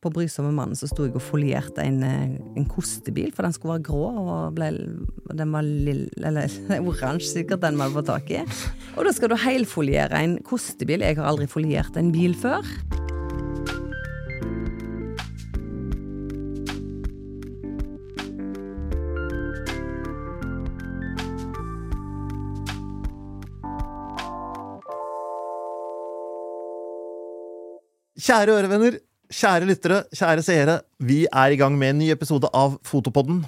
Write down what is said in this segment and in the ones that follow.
på Brysomme mannen så sto jeg og folierte en, eh, en kostebil, for den skulle være grå, og ble, den var lill, eller oransje, sikkert, den vi hadde fått tak i. Og da skal du helfoliere en kostebil. Jeg har aldri foliert en bil før. Kjære ørevenner, kjære lyttere, kjære seere. Vi er i gang med en ny episode av Fotopodden.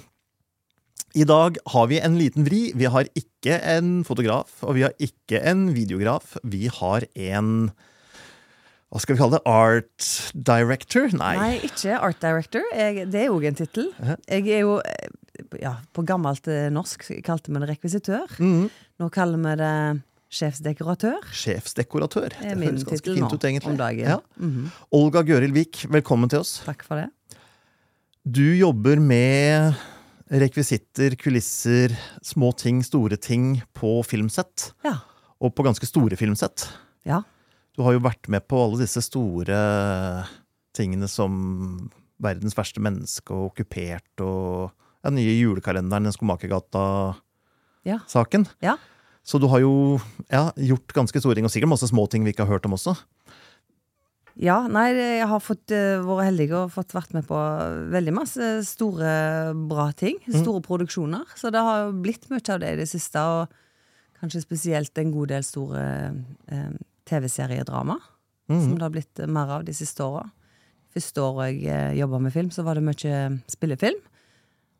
I dag har vi en liten vri. Vi har ikke en fotograf, og vi har ikke en videograf. Vi har en Hva skal vi kalle det? Art director? Nei. Nei, ikke art director. Jeg, det er jo en tittel. Jeg er jo eh, ja, På gammelt eh, norsk kalte vi det rekvisitør. Mhm. Nå kaller vi det sjefsdekoratør. Sjefsdekoratør. Det høres ganske fint ut, egentlig. om dagen. Ja. Mhm. Olga Gøril Vik, velkommen til oss. Takk for det. Du jobber med rekvisitter, kulisser, små ting, store ting på filmsett. Ja. Og på ganske store filmsett. Ja. Du har jo vært med på alle disse store tingene som Verdens verste menneske og Okkupert og ja, den nye julekalenderen, den Skomakergata-saken. Ja. Så du har jo ja, gjort ganske store ting, og sikkert masse små ting vi ikke har hørt om også. Ja, nei, jeg har fått, eh, vært heldig og fått vært med på veldig masse store, bra ting. Store produksjoner. Så det har jo blitt mye av det i det siste, og kanskje spesielt en god del store eh, TV-seriedrama. Som det har blitt mer av de siste åra. Første året jeg eh, jobba med film, så var det mye spillefilm.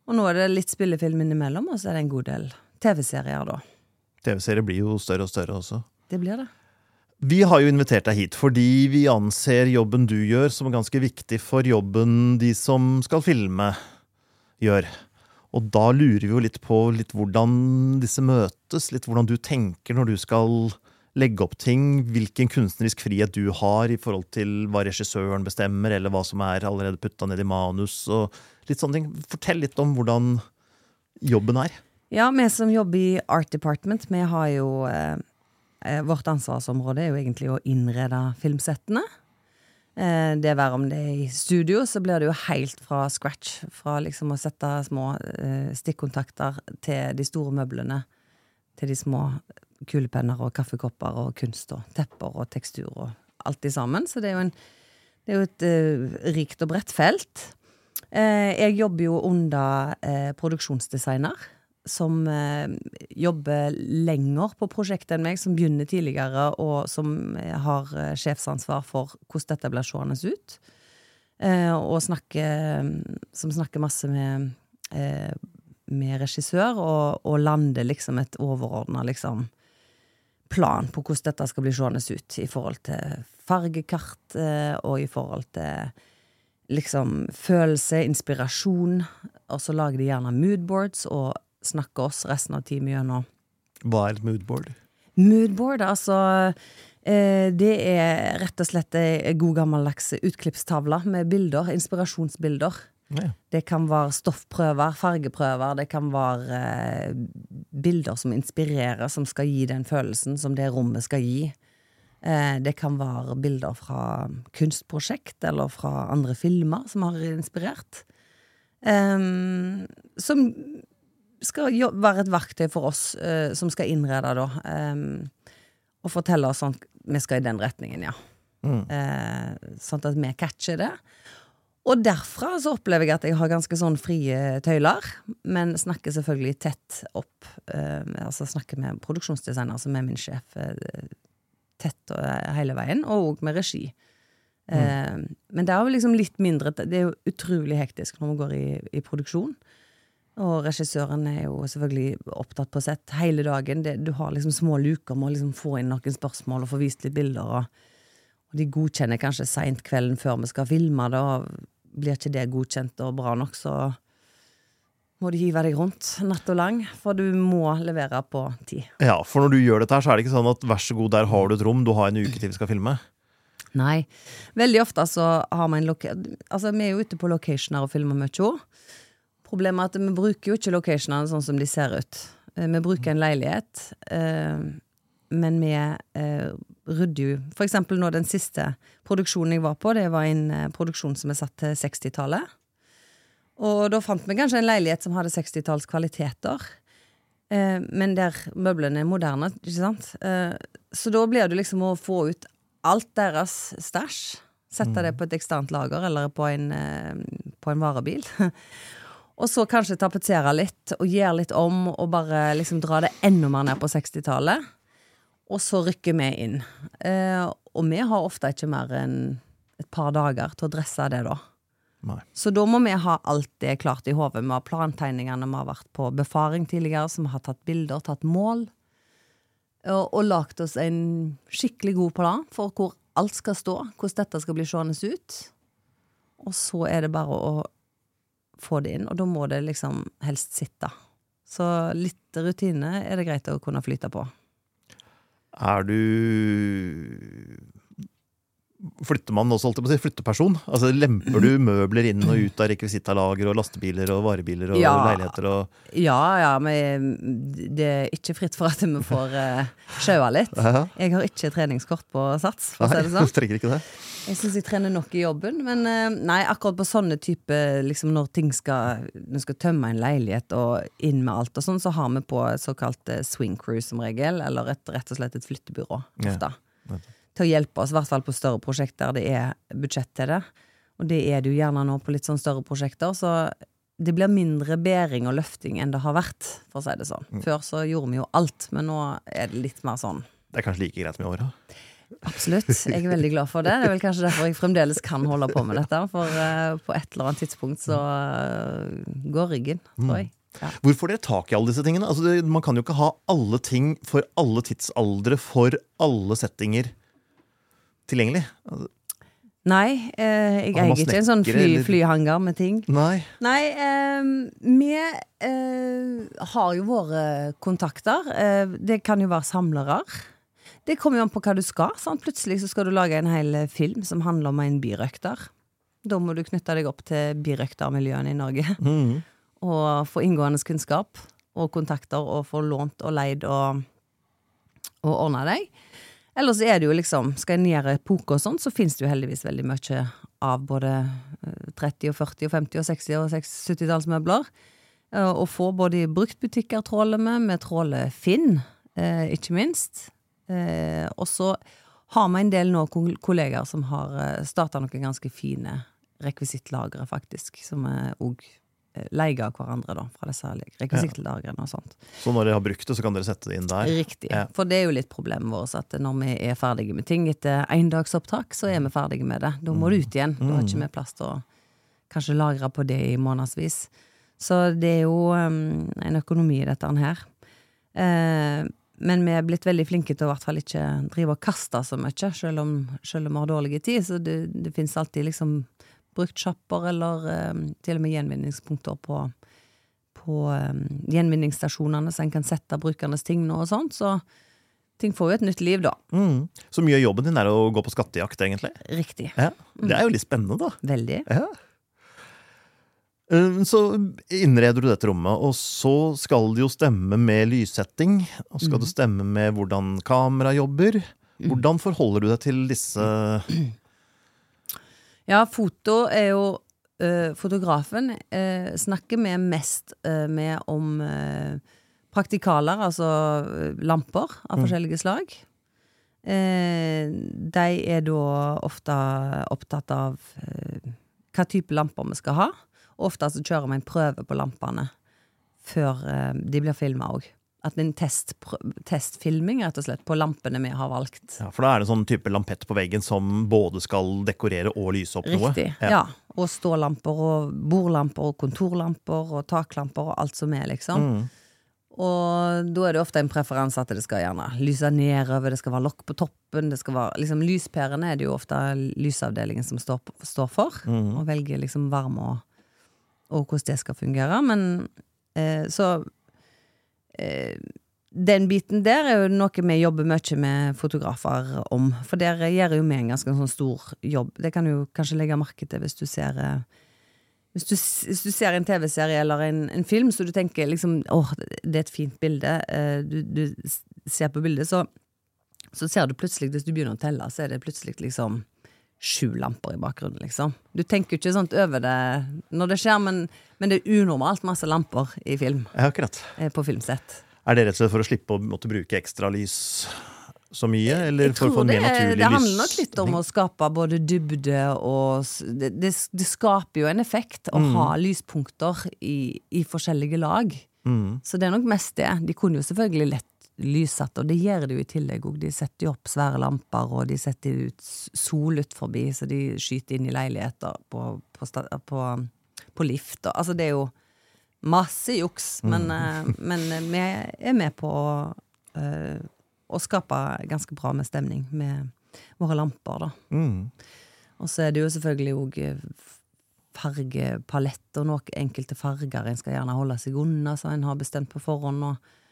Og nå er det litt spillefilm innimellom, og så er det en god del TV-serier, da. TV-serier blir jo større og større også. Det blir det. Vi har jo invitert deg hit fordi vi anser jobben du gjør som ganske viktig for jobben de som skal filme, gjør. Og da lurer vi jo litt på litt hvordan disse møtes, litt hvordan du tenker når du skal legge opp ting, hvilken kunstnerisk frihet du har i forhold til hva regissøren bestemmer, eller hva som er allerede putta ned i manus, og litt sånne ting. Fortell litt om hvordan jobben er. Ja, vi som jobber i Art Department, vi har jo eh, eh, Vårt ansvarsområde er jo egentlig å innrede filmsettene. Eh, det være om det er i studio, så blir det jo helt fra scratch. Fra liksom å sette små eh, stikkontakter til de store møblene. Til de små kulepenner og kaffekopper og kunst og tepper og tekstur og alt i sammen. Så det er jo, en, det er jo et eh, rikt og bredt felt. Eh, jeg jobber jo under eh, produksjonsdesigner som eh, jobber lenger på prosjektet enn meg, som begynner tidligere, og som eh, har eh, sjefsansvar for hvordan dette blir seende ut. Og snakker, som snakker masse med, med regissør, og, og lander liksom et overordna liksom, plan på hvordan dette skal bli seende ut, i forhold til fargekart, og i forhold til liksom følelse, inspirasjon. Og så lager de gjerne moodboards og snakker oss resten av timen gjennom. Hva er et moodboard? Moodboard, altså eh, Det er rett og slett ei god gammeldags utklippstavle med bilder, inspirasjonsbilder. Ja. Det kan være stoffprøver, fargeprøver, det kan være eh, bilder som inspirerer, som skal gi den følelsen som det rommet skal gi. Eh, det kan være bilder fra kunstprosjekt eller fra andre filmer som har inspirert. Em, som skal være et verktøy for oss eh, som skal innrede, da. em, og fortelle oss sånn Vi skal i den retningen, ja. Eh, sånn at vi catcher det. Og derfra så opplever jeg at jeg har ganske sånn frie tøyler, men snakker selvfølgelig tett opp. Eh, altså snakker med produksjonsdesigner, som er min sjef, eh, tett eh, hele veien, og òg med regi. Eh, Men det er jo liksom litt mindre Det er jo utrolig hektisk når vi går i, i produksjon. Og regissøren er jo selvfølgelig opptatt på sett hele dagen. Det, du har liksom små luker med å liksom få inn noen spørsmål og få vist litt bilder. Og, og de godkjenner kanskje seint kvelden før vi skal filme det, og blir ikke det godkjent og bra nok, så må du hive deg rundt natt og lang, for du må levere på tid. Ja, for når du gjør dette her, så er det ikke sånn at vær så god, der har du et rom, du har en uke til vi skal filme. Nei. Veldig ofte så har vi en loca Altså, vi er jo ute på locationer og filmer mye òg. Problemet at vi bruker jo ikke locationene sånn som de ser ut. Eh, Vi bruker en leilighet, eh, men vi eh, rydder jo For eksempel nå den siste produksjonen jeg var på, det var en produksjon som er satt til 60-tallet. Og da fant vi kanskje en leilighet som hadde 60-tallskvaliteter. Eh, men der møblene er moderne, ikke sant. Eh, så da blir det liksom å få ut alt deres stæsj. Sette det på et eksternt lager eller på en, eh, på en varebil. og så kanskje tapetsere litt og gjøre litt om og bare liksom dra det enda mer ned på 60-tallet. Og så rykker vi inn. Eh, og vi har ofte ikke mer enn et par dager til å dresse det, da. Nei. Så da må vi ha alt det klart i hodet. Vi har plantegningene, vi har vært på befaring tidligere, så vi har tatt bilder, tatt mål. Og, og lagd oss en skikkelig god plan for hvor alt skal stå, hvordan dette skal bli seende ut. Og så er det bare å få det inn, og da må det liksom helst sitte. Så litt rutine er det greit å kunne flyte på. Er du Flytter man også, holdt jeg på å si, flytteperson? Altså Lemper du møbler inn og ut av rekvisittalager og lastebiler og varebiler og Ja. leiligheter og Ja, ja, men det er ikke fritt for at vi får uh, sjaua litt. Jeg har ikke treningskort på Sats, for å si det sånn. trenger ikke det. Jeg syns jeg trener nok i jobben, men uh, nei, akkurat på sånne type liksom når ting skal Når skal tømme en leilighet og inn med alt og sånn, så har vi på såkalt eh, swing crew som regel, eller et, rett og slett et flyttebyrå ofte. Ja. Til å hjelpe oss, i hvert fall på større prosjekter det er budsjett til det. Og det er det jo gjerne nå på litt sånn større prosjekter, så det blir mindre bæring og løfting enn det har vært, for å si det sånn. Før så gjorde vi jo alt, men nå er det litt mer sånn Det er kanskje like greit med åra. Absolutt. Jeg er veldig glad for det. Det er vel kanskje derfor jeg fremdeles kan holde på med dette. For eh, på et eller annet tidspunkt så eh, går ryggen, tror jeg. Ja. Hvor får dere tak i alle disse tingene? Altså, det, man kan jo ikke ha alle ting for alle tidsaldre for alle settinger tilgjengelig. Nei, eh, jeg eier ikke en sånn fly, flyhanger med ting. nei. Nei, eh, vi eh, har jo våre kontakter. Eh, det kan jo være samlere. Det kommer jo an på hva du skal. Sant? Plutselig så skal du lage en hel film som handler om en birøkter. Da må du knytte deg opp til birøktermiljøene i Norge. Mm. og få inngående kunnskap og kontakter og få lånt og leid og, og ordna deg. Ellers er det jo liksom, skal en gjøre poker og sånn, så finnes det jo heldigvis veldig mye av både eh, 30 og 40 og 50 og 60 og 70-tallsmøbler. Og Å få både i bruktbutikker tråler vi, vi tråler Finn, eh, ikke minst. Eh, og så har vi en del nå kollegaer som har eh, starta noen ganske fine rekvisittlagre, faktisk, som vi òg leier av hverandre, da, fra disse rekvisittlagrene og sånt. Så når dere har brukt det, så kan dere sette det inn der? Riktig. Ja. For det er jo litt problemet vårt at når vi er ferdige med ting etter endagsopptak, så er vi ferdige med det. Da må det ut igjen. Da har ikke vi plass til å kanskje lagre på det i månedsvis. Så det er jo um, en økonomi i dette her. Eh, men vi er blitt veldig flinke til å i hvert fall ikke drive og kaste så mye, selv om, selv om vi har dårlig tid. Så det, det finnes alltid liksom bruktsjapper eller eh, til og med gjenvinningspunkter på, på eh, gjenvinningsstasjonene, så en kan sette brukernes ting nå og sånt. Så ting får jo et nytt liv, da. Mm. Så mye av jobben din er å gå på skattejakt, egentlig? Riktig. Ja. Det er jo litt spennende, da. Veldig. Ja. Eh, Så innreder du dette rommet, og så skal det jo stemme med lyssetting. Og skal det stemme med hvordan kamera jobber. Hvordan forholder du deg til disse Ja, foto er jo eh, Fotografen eh, snakker vi mest eh, med om praktikaler, altså lamper av forskjellige slag. De er da ofte opptatt av hva type lamper vi skal ha. Ofte så kjører vi en prøve på lampene før de blir filma òg. At en test, testfilming, rett og slett, på lampene vi har valgt. Ja, For da er det en sånn type lampett på veggen som både skal dekorere og lyse opp noe? Riktig. Ja. Og stålamper og bordlamper og kontorlamper og taklamper og alt som er, liksom. Mm. Og da er det ofte en preferanse at det skal gjerne lyse nedover, det skal være lokk på toppen, det skal være liksom Lyspærene er det jo ofte lysavdelingen som står, står for, Mm. og velger liksom varme og, og hvordan det skal fungere. Men eh, så den biten der er jo noe vi jobber mye med fotografer om. For der gjør jo vi en ganske sånn stor jobb. Det kan du kanskje legge merke til hvis du ser eh, hvis du, hvis du ser en TV-serie eller en, en film, så du tenker liksom åh, det er et fint bilde, eh, du, du ser på bildet, så Så ser du plutselig, hvis du begynner å telle, så er det plutselig liksom sju lamper i bakgrunnen, liksom. Du tenker jo ikke sånt over det når det skjer, men, men det er unormalt masse lamper i film. Ja, akkurat. eh, På filmsett. Er det rett og slett for å slippe å måtte bruke ekstra lys så mye, eller for å få en mer naturlig lys? det handler nok litt om å skape både dybde og Det, det, det skaper jo en effekt å Mm. ha lyspunkter i, i forskjellige lag. Mm. Så det er nok mest det. De kunne jo selvfølgelig lett lyssatt, og det gjør de jo i tillegg òg. De setter jo opp svære lamper, og de setter ut sol ut forbi, så de skyter inn i leiligheter på, på, på, på lift. Og, altså, det er jo masse juks, men, mm. men vi er med på eh, å skape ganske bra med stemning med våre lamper, da. Mm. Og så er det jo selvfølgelig òg fargepalett og noen enkelte farger en skal gjerne holde seg unna, som en har bestemt på forhånd. Og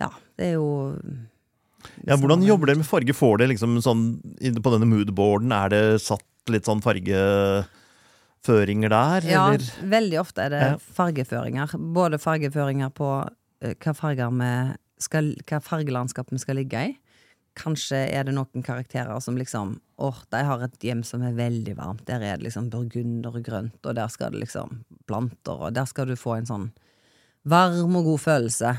ja, det er jo Ja, hvordan jobber dere med farge? Får det liksom sånn På denne moodboarden, er det satt litt sånn fargeføringer der, Ja, eller? veldig ofte er det fargeføringer. Både fargeføringer på eh, hva skal, hva fargelandskap vi skal ligge i. Kanskje er det noen karakterer som liksom Åh, de har et hjem som er veldig varmt. Der er det liksom burgunder og grønt, og der skal det liksom planter, og der skal du få en sånn varm og god følelse.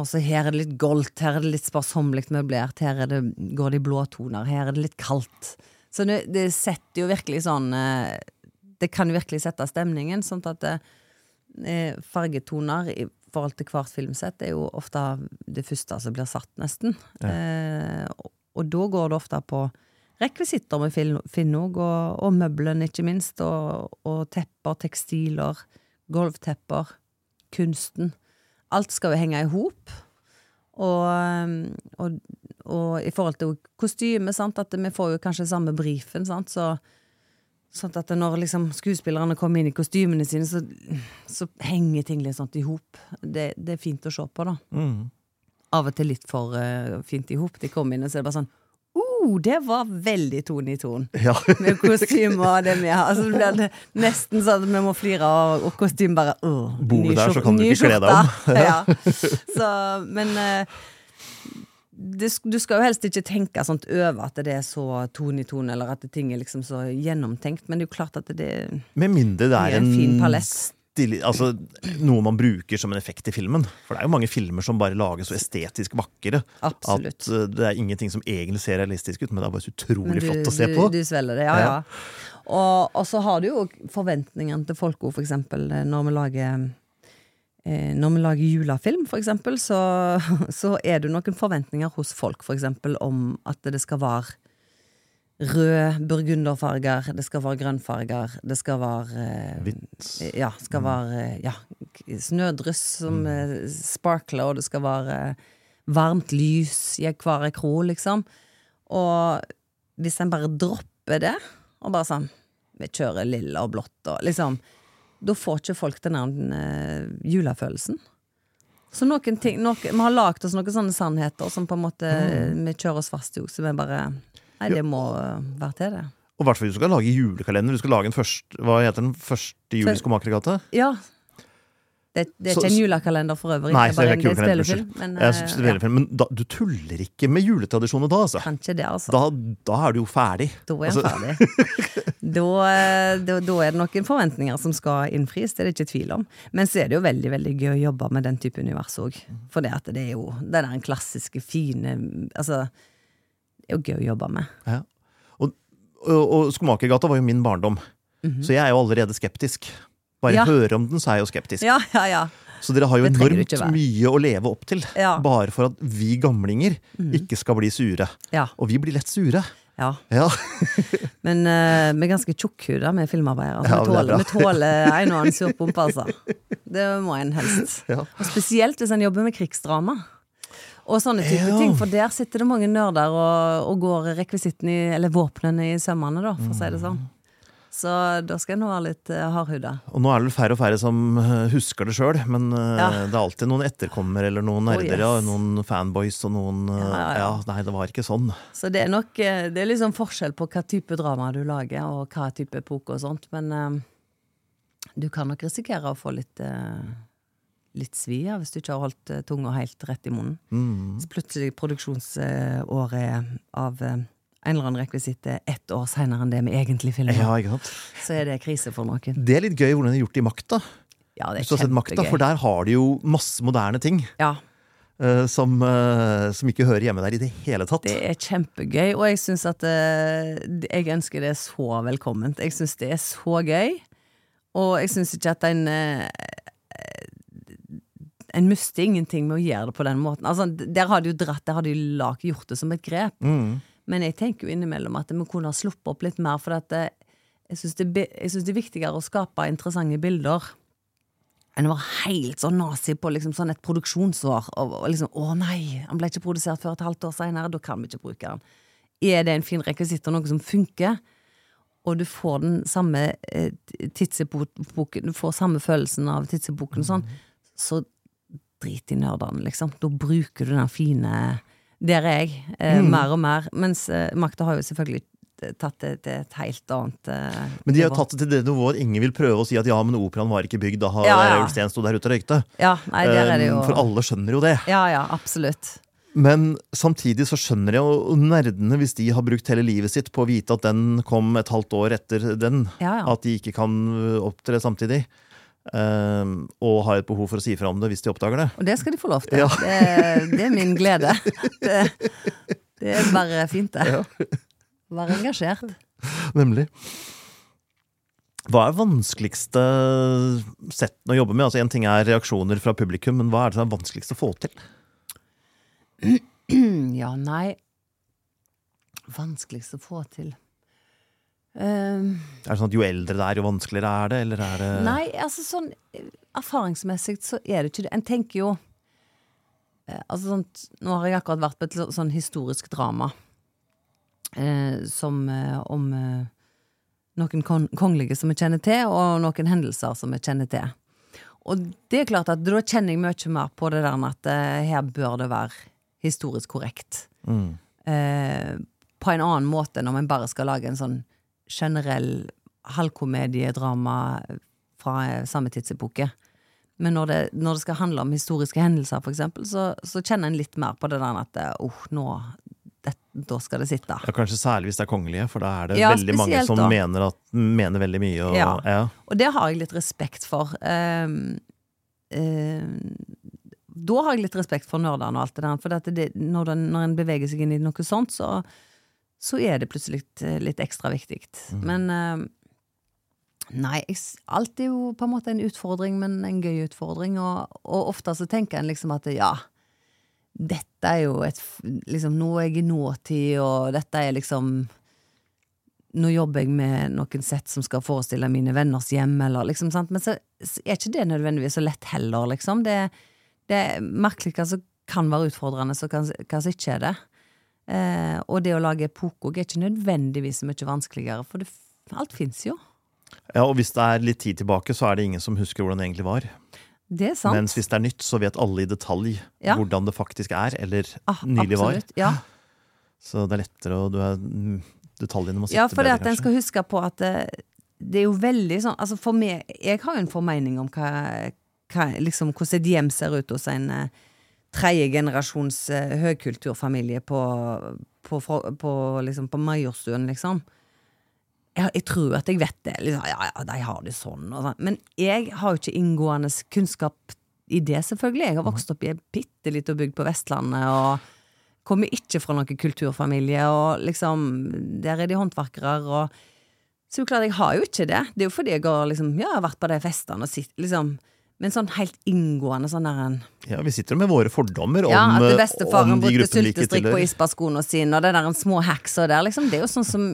Og så her er det litt goldt, her er det litt sparsommelig møblert, her er det, går det i blåtoner, her er det litt kaldt. Så det, det setter jo virkelig sånn eh, Det kan virkelig sette stemningen, sånn at det, eh, fargetoner i forhold til hvert filmsett er jo ofte det første som blir satt, nesten. Eh, og, og da går det ofte på rekvisitter med Finnog, og, og møblene, ikke minst, og, og tepper, tekstiler, gulvtepper, kunsten. Alt skal jo henge i hop. Og, um, og, og i forhold til kostyme, sant, at vi får jo kanskje samme brifen, sant, så Sånn at når liksom skuespillerne kommer inn i kostymene sine, så, så henger ting litt sånt i hop. Det, det er fint å se på, da. Mm. Av og til litt for uh, fint i hop. De kommer inn, og så er det bare sånn Oh, det var veldig tone i ton. Ja. Med kostyme og det vi har. Altså, det blir nesten sånn at vi må flire, og, og kostyme bare åh, Bor du der, så kan du ikke kle deg om. ja. Så, men eh, det, du skal jo helst ikke tenke sånt over at det er så tone i tone, eller at ting er liksom så gjennomtenkt, men det er jo klart at det Med mindre det er en en fin palett. Altså, noe man bruker som en effekt i filmen. For det er jo mange filmer som bare lages så estetisk vakre Absolutt. at uh, det er ingenting som egentlig ser realistisk ut, men det er bare så utrolig du, flott å se på. Du, du svelger det, ja, Ja. ja. Og, og så har du jo forventningene til folk òg, for eksempel eh, når vi lager eh, når vi lager julefilm, for eksempel, så, så er det noen forventninger hos folk, for eksempel, om at det skal være rød burgunderfarger, det skal være grønnfarger, det skal være eh, Hvitt. Ja, skal være eh, ja, snødryss som mm. sparkler, og det skal være eh, varmt lys i hver kro, liksom. Og hvis en bare dropper det, og bare sånn Vi kjører lilla og blått og liksom Da får ikke folk den der eh, julefølelsen. Så noen ting noen, Vi har lagd oss noen sånne sannheter som på en måte vi kjører oss fast i, så vi bare Nei, det må eh, være til, det. Og hvert fall hvis du skal lage julekalender. Du skal lage en første, hva heter den første juli Skomakergata? Ja. Det, det er Så- ikke en julekalender for øvrig. Nei, det er bare en, er julekalender, spillefilm. Men uh, fint, Men da, du tuller ikke med juletradisjoner da, altså? Kanskje kan ikke det, altså. Da, da er du jo ferdig. Da er Altså- ferdig. Da, eh, da, da er det noen forventninger som skal innfris, det er det ikke tvil om. Men så er det jo veldig veldig gøy å jobbe med den type univers òg. For det det er jo den der klassiske, fine Altså, det er jo gøy å jobbe med. Ja. Og, og, og Skomakergata var jo min barndom, så jeg er jo allerede skeptisk. Bare Ja. høre om den, så er jeg jo skeptisk. Ja, ja, ja. Så dere har jo enormt mye å leve opp til. Ja. Bare for at vi gamlinger ikke skal bli sure. Ja. Og vi blir lett sure. ja. Ja. Men uh, vi er ganske tjukkhuda vi filmarbeidere. Ja, vi, er tåler, vi tåler en og annen surpomp, altså. Det må en helst. Ja. Og spesielt hvis en jobber med krigsdrama. Og sånne type Ja. ting, for der sitter det mange nerder og, og går rekvisitten i, eller våpnene i sømmene, da, for å si det sånn. Så da skal en være litt uh, hardhuda. Og nå er det vel færre og færre som eh, husker det sjøl, men eh, Ja. det er alltid noen etterkommere eller noen Oh, yes. og noen fanboys og noen eh, Ja, ja, nei, det var ikke sånn. Så det er nok Det er liksom forskjell på hva type drama du lager, og hva type epoke og sånt, men du kan nok risikere å få litt, litt svi av hvis du ikke har holdt eh, tunga helt rett i munnen. Mm. Så plutselig produksjonsåret av eh, en eller annen rekvisitt er ett år seinere enn det vi egentlig filmer, Ja, så er det krise for noen. Det er litt gøy hvordan de har gjort det i Makta. Ja, det Hvis du er har sett Makta. For der har de jo masse moderne ting Ja, Uh, som, uh, som ikke hører hjemme der i det hele tatt. det er kjempegøy, og jeg syns at uh, Jeg ønsker det så velkomment. Jeg syns det er så gøy, og jeg syns ikke at en En mister ingenting med å gjøre det på den måten. Altså, der har de jo dratt, der har de lag, gjort det som et grep. Mm. Men jeg tenker jo innimellom at vi kunne ha sluppet opp litt mer, for eh, jeg syns det, det er viktigere å skape interessante bilder enn å være helt sånn nazi på liksom sånn et produksjonsår. Og, og liksom 'Å nei, han ble ikke produsert før et halvt år seinere, da kan vi ikke bruke den'. Er det en fin rekvisitt og noe som funker, og du får den samme eh, tidsepoken Du får samme følelsen av tidsepoken sånn, så drit i nerdene, liksom. Da bruker du den fine Der er jeg, eh, mer og mer. Mens eh, Makta har jo selvfølgelig tatt det til et helt annet eh, Men de har jo tatt det til det nivået ingen vil prøve å si at ja, men operaen var ikke bygd da Ja, ja. Ulf Steen sto der ute og røykte. Ja, nei, der er det jo Um, For alle skjønner jo det. Ja, ja, absolutt. Men samtidig så skjønner jeg jo nerdene, hvis de har brukt hele livet sitt på å vite at den kom et halvt år etter den, Ja, ja. at de ikke kan uh, opptre samtidig. Um, og har et behov for å si fra om det hvis de oppdager det. Og det skal de få lov til. Ja. Det, det er min glede. Det, det er bare fint, det. Være engasjert. Nemlig. Hva er vanskeligste setten å jobbe med? Altså En ting er reaksjoner fra publikum, men hva er det som er vanskeligst å få til? Ja, nei Vanskeligst å få til. Ehm, Er det sånn at Jo eldre det er, jo vanskeligere er det? Eller er det Nei, altså sånn Erfaringsmessig så er det ikke det. En tenker jo eh, Altså sånn Nå har jeg akkurat vært på et sånn historisk drama eh, som eh, om eh, noen kon kongelige som vi kjenner til, og noen hendelser som vi kjenner til. Og det er klart at da kjenner jeg mye mer på det der med at eh, her bør det være historisk korrekt. Mm. Eh, på en annen måte når man bare skal lage en sånn generell halvkomediedrama fra samme tidsepoke. Men når det, når det skal handle om historiske hendelser, for eksempel, så, så kjenner en litt mer på det der at eh, oh, nå det, Da skal det sitte. Ja, Kanskje særlig hvis det er kongelige, for da er det Ja, veldig mange som mener, at, mener veldig mye. Og, Ja. ja. Og det har jeg litt respekt for. Um, um, da har jeg litt respekt for nerdene og alt det der. For det, når, den, når en beveger seg inn i noe sånt, så, så er det plutselig litt, litt ekstra viktig. Men ehm, Nei, alt er jo på en måte en utfordring, men en gøy utfordring. Og, og ofte så tenker en liksom at ja, dette er jo et liksom, Nå er jeg i nåtid, og dette er liksom nå jobber jeg med noen sett som skal forestille mine venners hjem, eller liksom, sant? men så så er ikke det nødvendigvis så lett heller, liksom. Det, det er merkelig hva som kan være utfordrende, og hva som ikke er det. Eh, og det å lage epokog er ikke nødvendigvis så mye vanskeligere, for det, alt fins jo. ja, Og hvis det er litt tid tilbake, så er det ingen som husker hvordan det egentlig var. Det er sant. Mens hvis det er nytt, så vet alle i detalj Ja. hvordan det faktisk er, eller Ah, nylig var. absolutt, Ja. Så det er lettere, og du er, mm, detaljene må sitte Ja, for det at en skal huske på at det, det er jo veldig sånn Altså for meg, jeg har jo en formening om hva, hva, liksom, hvordan et hjem ser ut hos en uh, tredjegenerasjons eh, høykulturfamilie på, på, på, liksom, på Majorstuen, liksom. Jeg, jeg tror at jeg vet det. Liksom, ja, ja, de har det sånn. Sånn. Men jeg har jo ikke inngående kunnskap i det, selvfølgelig. Jeg har vokst opp i en bitte liten bygd på Vestlandet. og Kommer ikke fra noen kulturfamilie, og liksom Der er de håndverkere, og Så klart, jeg har jo ikke det. Det er jo fordi jeg har liksom Ja, vært på de festene og sitt, liksom Men sånn helt inngående sånn der en Ja, Vi sitter jo med våre fordommer om, Ja, at eh, bestefaren om de brukte gruppene vi ikke syltestrikk på isbarskoene sine, og det der en små hekser der, liksom. Det er jo sånn som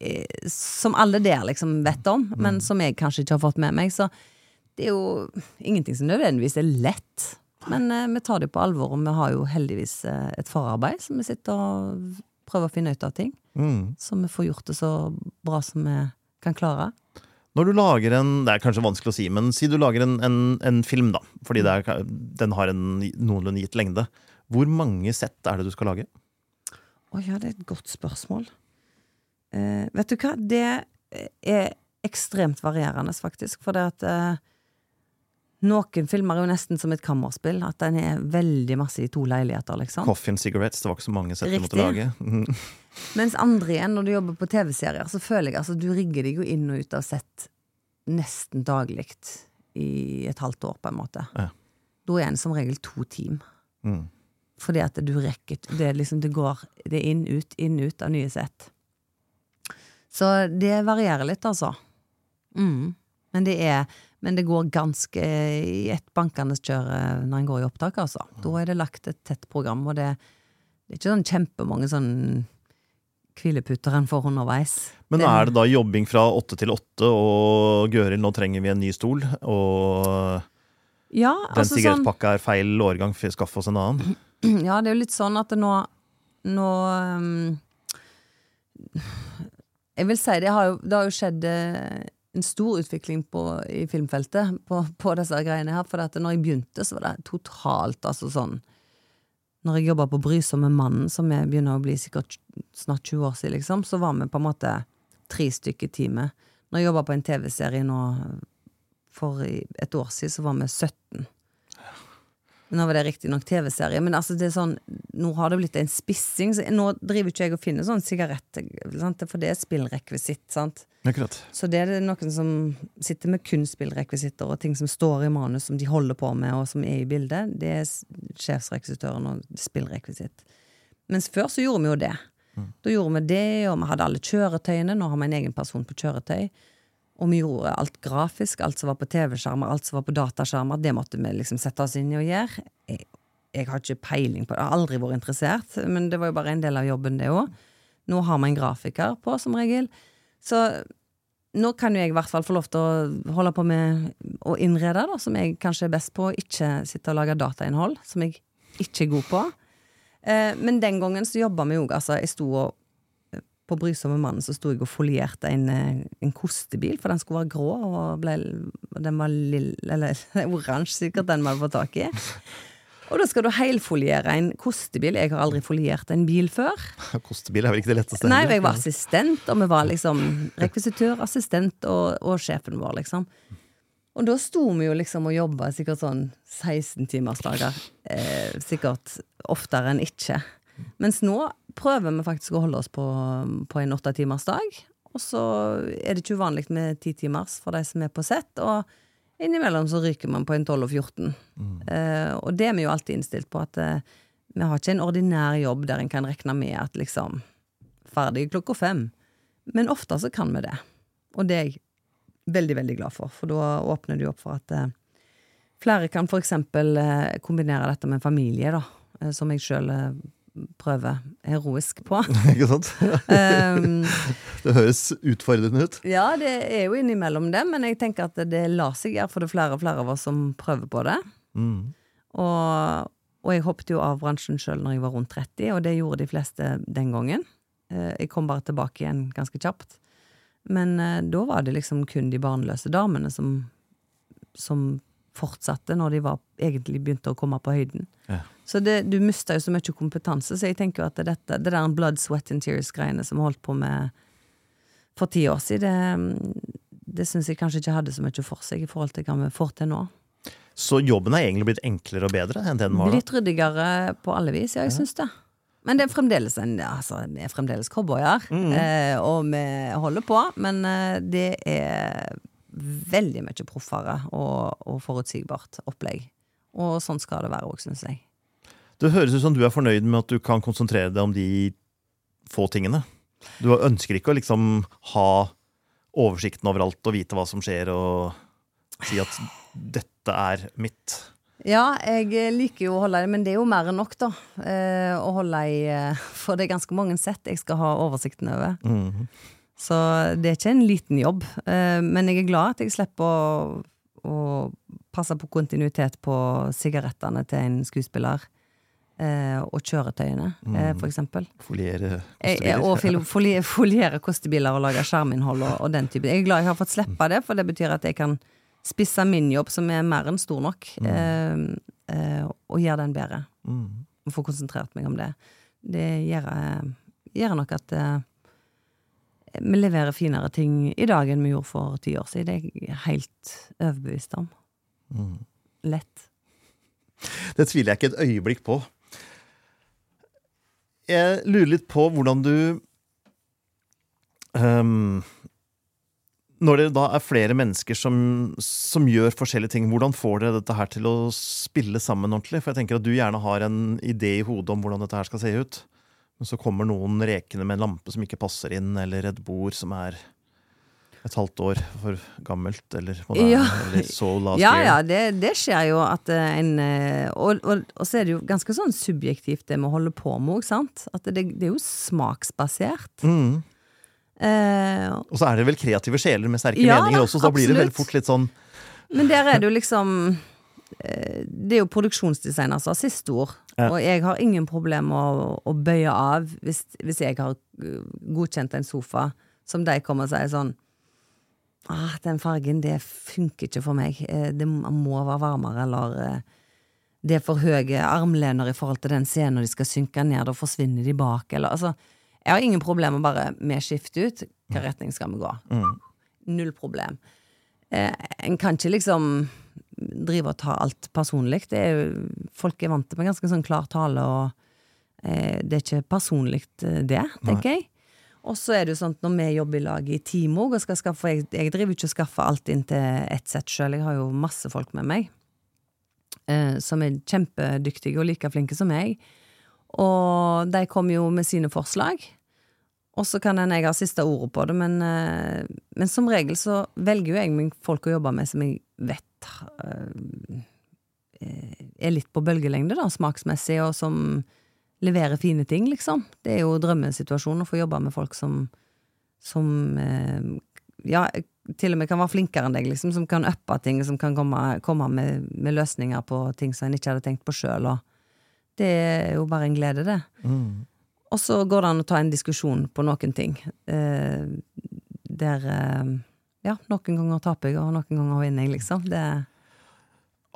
eh, Som alle der liksom vet om, Mm. men som jeg kanskje ikke har fått med meg. Så det er jo ingenting som nødvendigvis er lett. Men eh, vi tar det på alvor, og vi har jo heldigvis eh, et forarbeid, så vi sitter og prøver å finne ut av ting. Mm. Så vi får gjort det så bra som vi kan klare. Når du lager en Det er kanskje vanskelig å si, men si du lager en, en, en film, da. Fordi er, den har en noenlunde gitt lengde. Hvor mange sett er det du skal lage? Å ja, det er et godt spørsmål. Eh, vet du hva, det er ekstremt varierende, faktisk. For det at eh, Noen filmer er jo nesten som et kammerspill. At den er veldig masse i to leiligheter, liksom. Coffee and cigarettes, det var ikke så mange sett du måtte lage. Mens andre igjen, når du jobber på TV-serier, så føler jeg altså du rigger deg jo inn og ut av sett nesten daglig i et halvt år, på en måte. Ja. Da er en som regel to team. Mm. Fordi at du rekker Det, liksom, det går det er inn, ut, inn, ut av nye sett. Så det varierer litt, altså. Mm. Men, det er, men det går ganske i et bankende kjør når en går i opptak, altså. Da er det lagt et tett program, og det, det er ikke sånn kjempemange sånn hvileputter en får underveis. Men Det- er det da jobbing fra åtte til åtte, og Gøril, nå trenger vi en ny stol, og Ja, den sigarettpakka sånn er feil årgang, skaff oss en annen? Ja, det er jo litt sånn at det nå Nå um, Jeg vil si det har jo, det har jo skjedd eh, en stor utvikling på, i filmfeltet på, på disse greiene her. For at når jeg begynte, så var det totalt altså sånn Når jeg jobba på Brysomme mannen, som jeg begynner å bli sikkert snart 20 år siden, liksom, så var vi på en måte tre stykker i teamet. Når jeg jobba på en TV-serie nå for et år siden, så var vi 17. Nå var det riktignok TV-serie, men altså det er sånn, nå har det blitt en spissing. Så nå driver ikke jeg og finner sånn sigarett, for det er spillrekvisitt. sant? Akkurat. Så det er det noen som sitter med kun spillrekvisitter og ting som står i manus som de holder på med, og som er i bildet. Det er sjefsrekvisitøren og spillrekvisitt. Mens før så gjorde vi jo det. Da gjorde vi det, og vi hadde alle kjøretøyene. Nå har vi en egen person på kjøretøy. Og vi gjorde alt grafisk, alt som var på TV-skjermer, alt som var på dataskjermer. Det måtte vi liksom sette oss inn i og gjøre. Jeg, har ikke peiling på det, jeg har aldri vært interessert, men det var jo bare en del av jobben, det òg. Nå har vi en grafiker på, som regel. Så nå kan jo jeg i hvert fall få lov til å holde på med å innrede, da, som jeg kanskje er best på. Ikke sitte og lage datainnhold, som jeg ikke er god på. Eh, men den gangen så jobba vi jo, altså. Jeg sto og på Brysomme mannen så sto jeg og folierte en, eh, en kostebil, for den skulle være grå, og ble, den var lille eller oransje, sikkert, den vi hadde fått tak i. Og da skal du helfoliere en kostebil. Jeg har aldri foliert en bil før. Kostebil er vel ikke det letteste? Nei, jeg var assistent, og vi var liksom rekvisitør, assistent og, og sjefen vår, liksom. Og da sto vi jo liksom og jobba sikkert sånn 16-timersdager. Eh, sikkert oftere enn ikke. Mens nå prøver vi faktisk å holde oss på, på en åttetimersdag. Og så er det ikke uvanlig med ti timers for de som er på sett. Og innimellom så ryker man på en 12 og 14. Eh, og det er vi jo alltid innstilt på, at eh, vi har ikke en ordinær jobb der en kan regne med at liksom ferdig klokka fem. Men ofte så kan vi det. Og det er jeg veldig, veldig glad for, for da åpner det jo opp for at eh, flere kan eksempel eh, kombinere dette med familie, da, som jeg sjøl prøver heroisk på. Ikke sant? um, Det høres utfordrende ut. ja, det er jo innimellom det, men jeg tenker at det lar seg gjøre, for det er flere og flere av oss som prøver på det. Mm. Og, og jeg hoppet jo av bransjen sjøl når jeg var rundt 30, og det gjorde de fleste den gangen. Eh, Jeg kom bare tilbake igjen ganske kjapt. Men eh, da var det liksom kun de barnløse damene som, som fortsatte når de var, egentlig begynte å komme på høyden. Ja. Så det, du mista jo så mye kompetanse, så jeg tenker jo at det, dette, det der blood, sweat and tears-greiene som vi holdt på med for ti år siden, det, det syns jeg kanskje ikke hadde så mye for seg i forhold til hva vi får til nå. Så jobben er egentlig blitt enklere og bedre enn den var da? Blitt ryddigere på alle vis, ja, jeg syns det. Men det er fremdeles en, altså, vi er fremdeles cowboyer, eh, og vi holder på. Men eh, det er veldig mye proffere og, og forutsigbart opplegg. Og sånn skal det være òg, syns jeg. Det høres ut som du er fornøyd med at du kan konsentrere deg om de få tingene. Du ønsker ikke å liksom ha oversikten overalt og vite hva som skjer, og si at dette er mitt. Ja, jeg liker jo å holde i, men det er jo mer enn nok, da. Eh, å holde i eh, For det er ganske mange sett jeg skal ha oversikten over. Mhm. Så det er ikke en liten jobb. Eh, men jeg er glad at jeg slipper å, å passe på kontinuitet på sigarettene til en skuespiller. Eh, og kjøretøyene, eh, for eksempel. Foliere kostebiler. og fil- folie- foliere kostebiler og lage skjerminnhold og, og den type. Jeg er glad jeg har fått slippe det, for det betyr at jeg kan spisse min jobb, som er mer enn stor nok, eh, og gjøre den bedre. Mm. Og få konsentrert meg om det. Det gjør, gjør nok at vi leverer finere ting i dag enn vi gjorde for ti år siden. Det er jeg helt overbevist om. Mm. lett. Det tviler jeg ikke et øyeblikk på. Jeg lurer litt på hvordan du um, Når det da er flere mennesker som, som gjør forskjellige ting, hvordan får dere dette her til å spille sammen ordentlig? For jeg tenker at du gjerne har en idé i hodet om hvordan dette her skal se ut. Men så kommer noen rekende med en lampe som ikke passer inn, eller et bord som er et halvt år for gammelt, eller moderne, Ja. eller so last Ja, year. ja, det, det skjer jo at eh, en eh, og, og, og så er det jo ganske sånn subjektivt det vi holder på med òg, sant? At det, det er jo smaksbasert. Mm. Eh, Og så er det vel kreative sjeler med sterke Ja, meninger også, så da blir det vel fort litt sånn Men der er det jo liksom Det er jo produksjonsdesigner som har siste ord. Ja. Og jeg har ingen problemer med å, å bøye av hvis, hvis jeg har eh, godkjent en sofa som de kommer og sier sånn ah, Den fargen, det funker ikke for meg. Eh, Det må være varmere, eller eh, det er for høye armlener i forhold til den scenen når de skal synke ned, da forsvinner de bak, eller altså Jeg har ingen problemer bare med å skifte ut. Hvilken retning skal vi gå? Null problem. Eh, en kan ikke liksom drive og ta alt personlig. Det er jo, folk er vant til med ganske sånn klar tale, og eh, det er ikke personlig eh, det, tenker jeg. Og så er det jo sånn når vi jobber i lag i team òg, og skal skaffe jeg, jeg driver ikke og skaffer alt inn til ett sett sjøl, jeg har jo masse folk med meg. Eh, som er kjempedyktige og like flinke som meg. Og de kommer jo med sine forslag. Og så kan en jeg ha siste ordet på det, men, eh, men som regel så velger jo jeg folk å jobbe med som jeg vet er litt på bølgelengde, da, smaksmessig, og som leverer fine ting, liksom. Det er jo drømmesituasjonen å få jobbe med folk som som eh, ja, til og med kan være flinkere enn deg, liksom, som kan uppe ting, som kan komme, komme med, med løsninger på ting som en ikke hadde tenkt på sjøl, det er jo bare en glede, det. Og så går det an å ta en diskusjon på noen ting. Eh, der eh, Ja, noen ganger taper jeg, og noen ganger vinner jeg, liksom. Det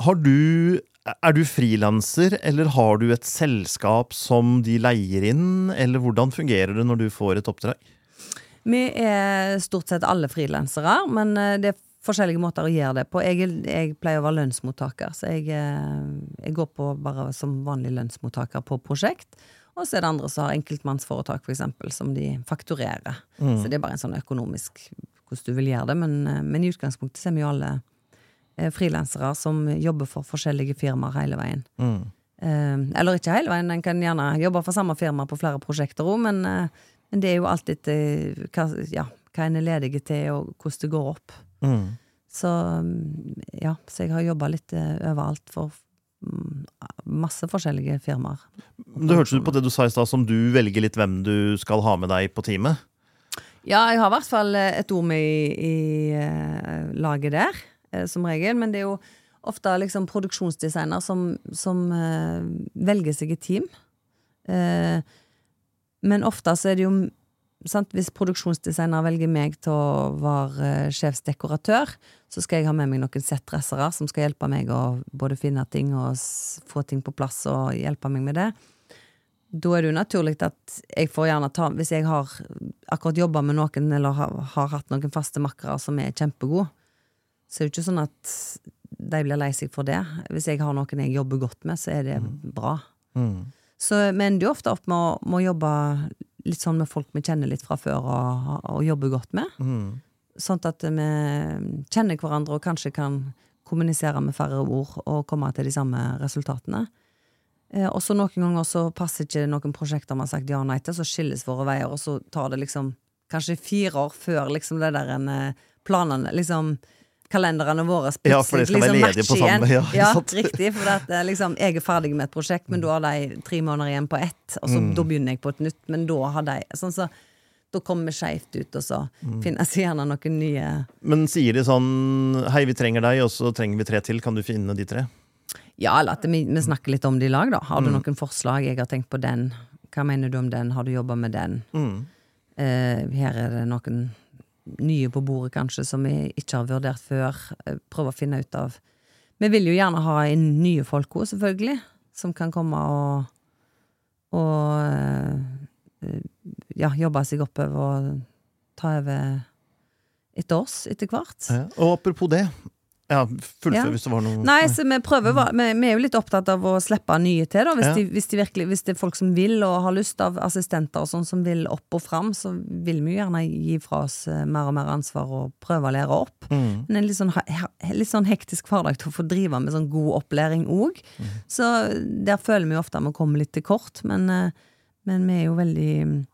Har du Er du frilanser, eller har du et selskap som de leier inn, eller hvordan fungerer det når du får et oppdrag? Vi er stort sett alle frilansere, men eh, det er forskjellige måter å gjøre det på. Jeg, jeg pleier å være lønnsmottaker, så jeg, eh, jeg går på bare som vanlig lønnsmottaker på prosjekt. Og så er det andre som har enkeltmannsforetak, for eksempel, som de fakturerer. Så det er bare en sånn økonomisk hvordan du vil gjøre det, men, eh, men i utgangspunktet så er vi jo alle eh, frilansere som jobber for forskjellige firmaer hele veien. Mm. eller ikke hele veien, en kan gjerne jobbe for samme firma på flere prosjekter òg, men, eh, men det er jo alltid eh, hva, ja, hva en er ledig til, og hvordan det går opp. Så mm, ja, så jeg har jobba litt eh, overalt for mm, masse forskjellige firmaer. Det hørtes ut på det du sa i stad, som du velger litt hvem du skal ha med deg på teamet. Ja, jeg har i hvert fall eh, et ord med i, i eh, laget der, eh, som regel. Men det er jo ofte liksom produksjonsdesigner som, som uh, velger seg et team. Uh, men ofte så er det jo sant, Hvis produksjonsdesigner velger meg til å være uh, sjefsdekoratør, så skal jeg ha med meg noen settdressere som skal hjelpe meg å både finne ting og få ting på plass og hjelpe meg med det. Da er det jo naturlig at jeg får gjerne ta Hvis jeg har akkurat jobba med noen eller har, har hatt noen faste makkere som er kjempegode, så er det jo ikke sånn at de blir lei seg for det. Hvis jeg har noen jeg jobber godt med, så er det bra. Så vi ender jo ofte opp med å, med å jobbe litt sånn med folk vi kjenner litt fra før og, og jobber godt med. Sånn at vi kjenner hverandre og kanskje kan kommunisere med færre ord og komme til de samme resultatene. Eh, og så noen ganger så passer ikke noen prosjekter man har sagt ja og nei til, så skilles våre veier, og så tar det liksom kanskje fire år før liksom det der en, eh, planene liksom kalenderne våre Ja, for det skal være ledige på samme- igjen. ja, ja, riktig. For at, eh, liksom, jeg er ferdig med et prosjekt, men da har de tre måneder igjen på ett. Og så da begynner jeg på et nytt, men da har de sånn så, Da kommer vi skeivt ut, og så finnes det gjerne noen nye Men sier de sånn Hei, vi trenger deg, og så trenger vi tre til. Kan du finne de tre? Ja, eller at vi, vi snakker litt om det i lag, da. Har du noen forslag? Jeg har tenkt på den. Hva mener du om den? Har du jobba med den? Eh, her er det noen nye på bordet, kanskje, som vi ikke har vurdert før. Eh, prøve å finne ut av Vi vil jo gjerne ha inn nye folk òg, selvfølgelig. Som kan komme og Og eh, ja, jobbe seg oppover og ta over etter oss etter hvert. Ja. Og apropos det. Ja, fullfør Ja. hvis det var noe Nei, så vi prøver vi, vi er jo litt opptatt av å slippe nye til, da. Hvis, Ja. de, hvis, de virkelig, hvis det er folk som vil og har lyst av assistenter og sånn som vil opp og fram, så vil vi jo gjerne gi fra oss eh, mer og mer ansvar og prøve å lære opp. Mm. Men en litt sånn, litt sånn hektisk hverdag til å få drive med sånn god opplæring òg. Så der føler vi jo ofte at vi kommer litt til kort, men, eh, men vi er jo veldig mm,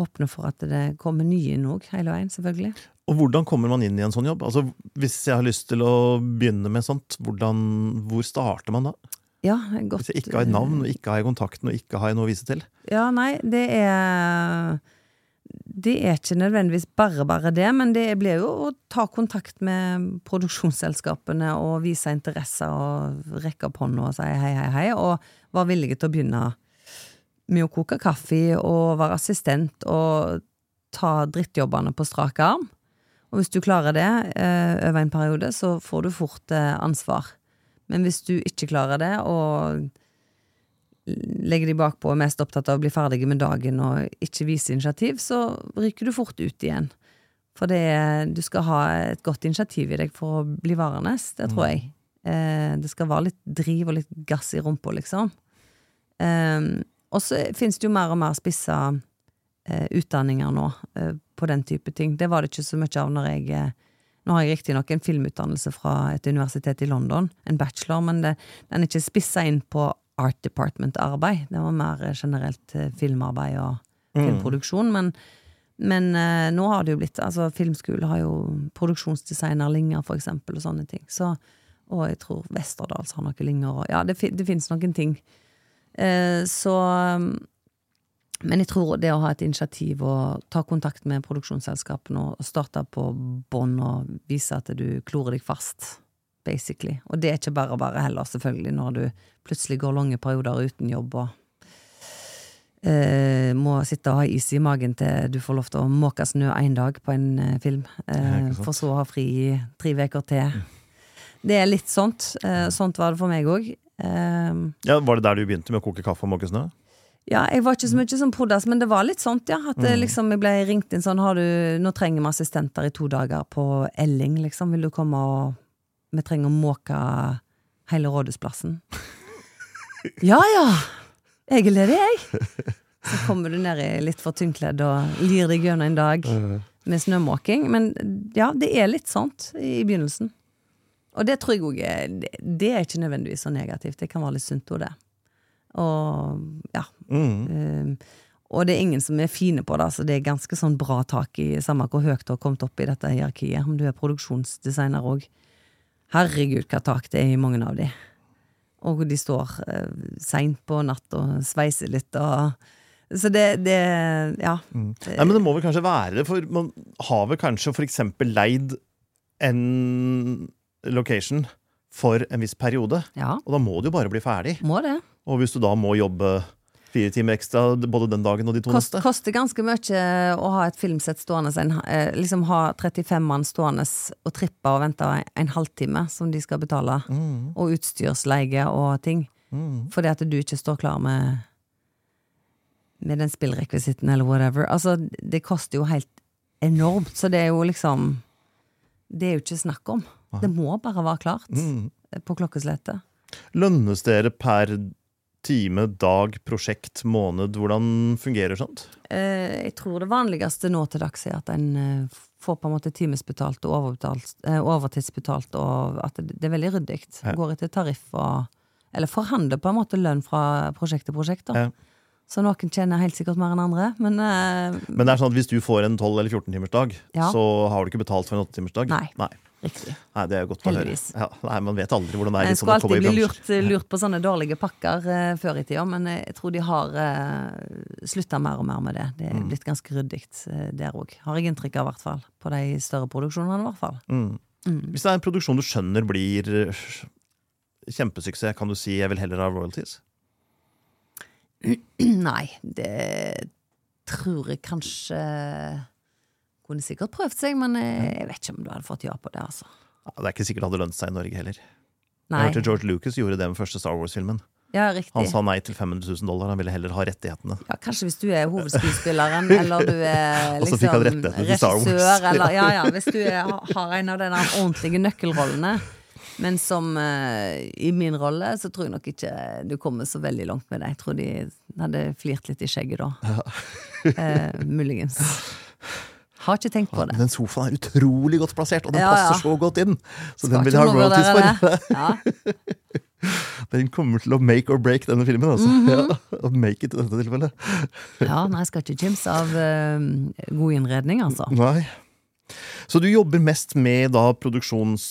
åpne for at det kommer nye inn òg, hele veien, selvfølgelig. Og hvordan kommer man inn i en sånn jobb? Altså, Hvis jeg har lyst til å begynne med sånt, hvordan, hvor starter man da? Ja, godt. Hvis jeg ikke har et navn, og ikke har jeg kontakten, og ikke har jeg noe å vise til? Ja, nei, det er Det er ikke nødvendigvis bare bare det, men det blir jo å ta kontakt med produksjonsselskapene og vise interesse og rekke opp hånda og si hei, hei, hei, og være villige til å begynne med å koke kaffe og være assistent og ta drittjobbene på strak arm. Og hvis du klarer det eh, over en periode, så får du fort eh, ansvar. Men hvis du ikke klarer det, og legger de bakpå og er mest opptatt av å bli ferdige med dagen og ikke vise initiativ, så ryker du fort ut igjen. For det, du skal ha et godt initiativ i deg for å bli varende, det tror jeg. Eh, det skal være litt driv og litt gass i rumpa, liksom. Og så finnes det jo mer og mer spissa eh, utdanninger nå eh, på den type ting. Det var det ikke så mye av når jeg eh, Nå har jeg riktignok en filmutdannelse fra et universitet i London, en bachelor, men det, den er ikke spissa inn på art department-arbeid. Det var mer eh, generelt eh, filmarbeid og filmproduksjon. Men, men eh, nå har det jo blitt Altså, filmskole har jo produksjonsdesignerlinger, for eksempel, og sånne ting. Så, og jeg tror Westerdals har noen linger, og ja, det, det finnes noen ting. Eh, så Men jeg tror det å ha et initiativ og ta kontakt med produksjonsselskapene og starte på bånn og vise at du klorer deg fast, basically. Og det er ikke bare bare heller, selvfølgelig, når du plutselig går lange perioder uten jobb og eh, må sitte og ha is i magen til du får lov til å måke snø én dag på en eh, film, eh, for så å ha fri i tre uker til. Det er litt sånt. Eh, sånt var det for meg òg. Eh, Ja, Var det der du begynte med å koke kaffe og måke snø? Ja, jeg var ikke så mye som prodas, men det var litt sånt, ja. At det, liksom, jeg ble ringt inn sånn har du, Nå trenger vi assistenter i to dager på Elling, liksom. Vil du komme og Vi trenger å måke hele Rådhusplassen. ja ja! Jeg er ledig, jeg. Så kommer du ned i litt for tynnkledd og lir deg gjennom en dag med snømåking. Men ja, det er litt sånt i begynnelsen. Og det tror jeg òg det- Det er ikke nødvendigvis så negativt. Det kan være litt sunt òg, det. Og ja. Mm. Um, og det er ingen som er fine på det, så det er ganske sånn bra tak i samme hvor høyt du har kommet opp i dette hierarkiet. Om du er produksjonsdesigner òg. Herregud, hva tak det er i mange av de. Og de står uh, seint på natt og sveiser litt og Så det, det Ja. Nei, men det må vel kanskje være det, for man har vel kanskje eksempel leid en location for en viss periode. Ja, Og da må det jo bare bli ferdig. må det. Og hvis du da må jobbe fire timer ekstra både den dagen og de to Kost, neste koster ganske mye å ha et filmsett stående. En, eh, liksom ha 35 mann stående og trippe og vente en, en halvtime som de skal betale. Og utstyrsleie og ting. Mm. Fordi at du ikke står klar med Med den spillrekvisitten eller whatever. Altså, det koster jo helt enormt, så det er jo liksom Det er jo ikke snakk om. Det må bare være klart Mm. på klokkeslettet. Lønnes dere per time, dag, prosjekt, måned? Hvordan fungerer sånt? Eh, jeg tror det vanligste nå til dags er at en eh, får på en måte timesbetalt og overbetalt, eh, overtidsbetalt, og at det, er veldig ryddig. Ja. Går etter tariff og Eller forhandler på en måte lønn fra prosjekt til prosjekt. da. Ja. Så noen tjener helt sikkert mer enn andre, men eh, Men det er sånn at hvis du får en 12- eller 14-timersdag, Ja. så har du ikke betalt for en 8-timersdag? Nei. Nei. Riktig. Nei, det er godt å høre. Heldigvis. Ja, nei, Man vet aldri hvordan det er En skulle alltid bli lurt, lurt på sånne dårlige pakker uh, før i tida, men jeg tror de har uh, slutta mer og mer med det. Det er Mm. blitt ganske ryddig uh, der òg, har jeg inntrykk av, i hvert fall. På de større produksjonene, i hvert fall. Mm. Hvis det er en produksjon du skjønner blir eh, kjempesuksess, kan du si 'jeg vil heller ha royalties'? Nei, det tror jeg kanskje Kunne sikkert prøvd seg, men jeg, jeg vet ikke om du hadde fått ja på det, altså. Ja, det er ikke sikkert det hadde lønt seg i Norge heller. Nei. Jeg hørte George Lucas gjorde det med første Star Wars-filmen. Ja, Han sa nei til 500 000 dollar, han ville heller ha rettighetene. Ja, kanskje hvis du er hovedskuespilleren, eller du er liksom regissør, eller ja, ja, hvis du er, har en av de ordentlige nøkkelrollene, Men som uh, i min rolle, så tror jeg nok ikke du kommer så veldig langt med det. Jeg tror de hadde flirt litt i skjegget da. eh, muligens. Har ikke tenkt på det. Den sofaen er utrolig godt plassert, og den Ja, ja. passer så godt inn! Så Skal den vil jeg ha royalties for. Ja. Den kommer til å make or break denne filmen. Altså. Mhm. ja, og make it i dette tilfellet. ja, nei, jeg skal ikke kimse av uh, god innredning, altså. Nei. Så du jobber mest med da produksjons...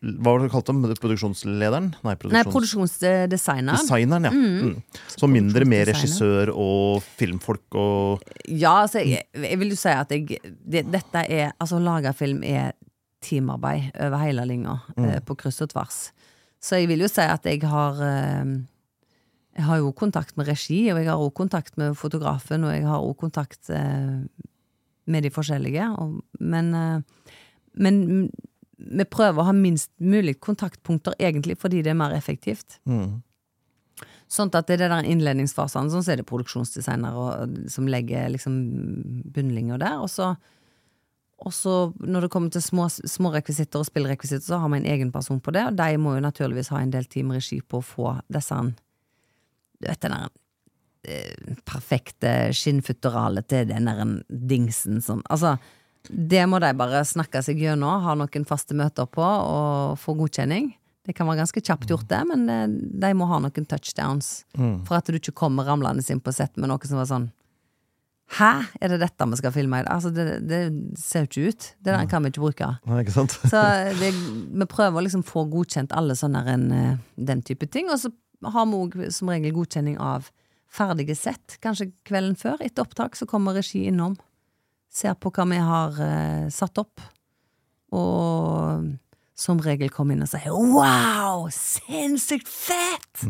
Hva var det du kalte dem? Produksjonslederen? Nei, Nei, produksjonsdesigneren. Designeren, ja. Mm. Så mindre med regissør og filmfolk og Ja, altså, jeg, jeg vil jo si at jeg det, Dette er Altså, å lage film er teamarbeid over hele linja, mm. på kryss og tvers. Så jeg vil jo si at jeg har eh, Jeg har jo kontakt med regi, og jeg har også kontakt med fotografen, og jeg har også kontakt eh, med de forskjellige. Og, men, eh, men vi prøver å ha minst mulig kontaktpunkter, egentlig, fordi det er mer effektivt. mm. Sånn at det er den innledningsfasen, sånn så er det produksjonsdesignere og- som legger liksom bunnlinja der. Og så, og så når det kommer til små, små rekvisitter og spillrekvisitter, så har vi en egen person på det, og de må jo naturligvis ha en del team regi på å få disse Du vet den der perfekte skinnfutteralet til den der dingsen som Altså, det må de bare snakke seg gjennom, ha noen faste møter på og få godkjenning. Det kan være ganske kjapt gjort, det, men eh, de må ha noen touchdowns. For at du ikke kommer ramlende inn på sett med noe som var sånn Hæ, er det dette vi skal filme? i dag? Altså, det, det ser jo ikke ut. Det der kan vi ikke bruke. Nei, ikke? Så det, vi prøver å liksom få godkjent alle sånne en, eh, den type ting. Og så har vi òg som regel godkjenning av ferdige sett. Kanskje kvelden før. Etter opptak så kommer regi innom. Ser på hva vi har eh, satt opp. Og som regel kommer inn og sier 'wow, sinnssykt fett'!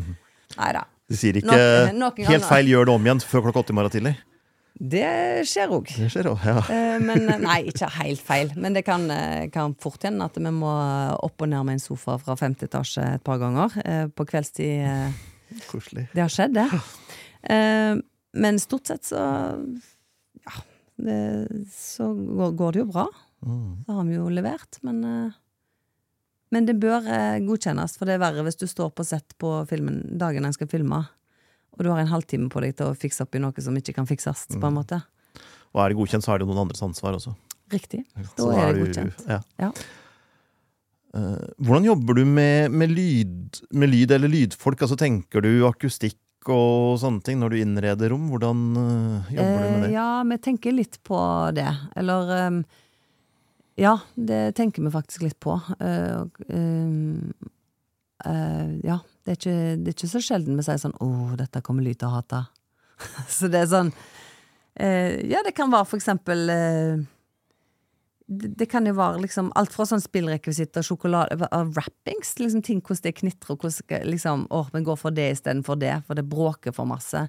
Nei da. De sier ikke noen, noen ganger. helt feil, gjør det om igjen før klokka åtte i morgen tidlig. Det skjer òg. Ja. Eh, Men eh, nei, ikke helt feil. Men det kan, eh, kan fort hende at vi må opp og ned med en sofa fra femte etasje et par ganger eh, på kveldstid. eh, Koselig. Det har skjedd, det. Eh, Men stort sett så Ja, det, så går, går det jo bra. Mm. Så har vi jo levert, men eh, Men det bør eh, godkjennes, for det er verre hvis du står på sett på filmen dagen en skal filme, og du har en halvtime på deg til å fikse opp i noe som ikke kan fikses, på en måte. Og er det godkjent, så er det noen andres ansvar også. Riktig. Da er det du- godkjent. Ja. Ja. Hvordan jobber du med, med, lyd, med lyd eller lydfolk? Altså Tenker du akustikk og sånne ting når du innreder rom? Hvordan eh, jobber du med Eh, det? ja, vi tenker litt på det. Eller um, Ja, det tenker vi faktisk litt på. Uh, ehm, eh, ja, det er, ikke, det er ikke så sjelden vi sier sånn 'Å, dette kommer lyd til å hate'. så det er sånn uh, Ja, det kan være for eksempel eh, det, det kan jo være liksom alt fra sånn spillrekvisitter, sjokolade Wrappings, liksom ting hvordan det knitrer, hvordan skal- liksom, åh, vi går for det istedenfor det, for det bråker for masse.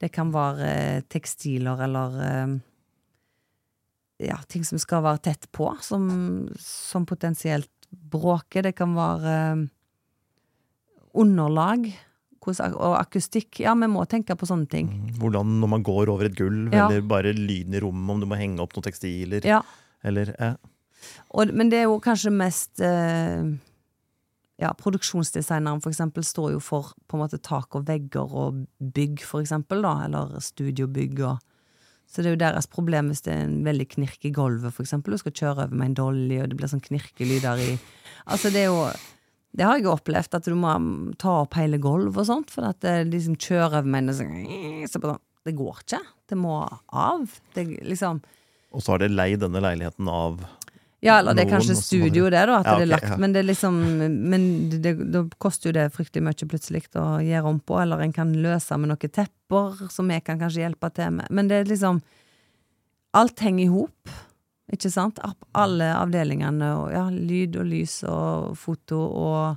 Det kan være eh, tekstiler eller eh, ja, ting som skal være tett på, som, som potensielt bråker. Det kan være eh, underlag og akustikk. Ja, vi må tenke på sånne ting. Hvordan når man går over et gulv, Ja. eller bare lyden i rommet, om du må henge opp noen tekstiler, Ja, eller ja. og, men det er jo kanskje mest eh, Ja, produksjonsdesigneren for eksempel står jo for på en måte tak og vegger og bygg, for eksempel, da, eller studiobygg og Så det er jo deres problem hvis det er en veldig knirk i gulvet, eksempel. Du skal kjøre over med en dolly, og det blir sånn knirkelyder i Altså, det er jo Det har jeg jo opplevd, at du må ta opp hele gulvet og sånt, for at det som kjører over med en sånn så Det går ikke. Det må av. Det liksom Og så har dere leid denne leiligheten av Ja, eller det er kanskje studio, det- da. At Ja, det er lagt ja. Men det er liksom Men det, da koster jo det fryktelig mye plutselig å gjøre om på, eller en kan løse med noen tepper som vi kan kanskje hjelpe til med. Men det er liksom Alt henger i hop, ikke sant? Alle avdelingene, og ja, lyd og lys og foto og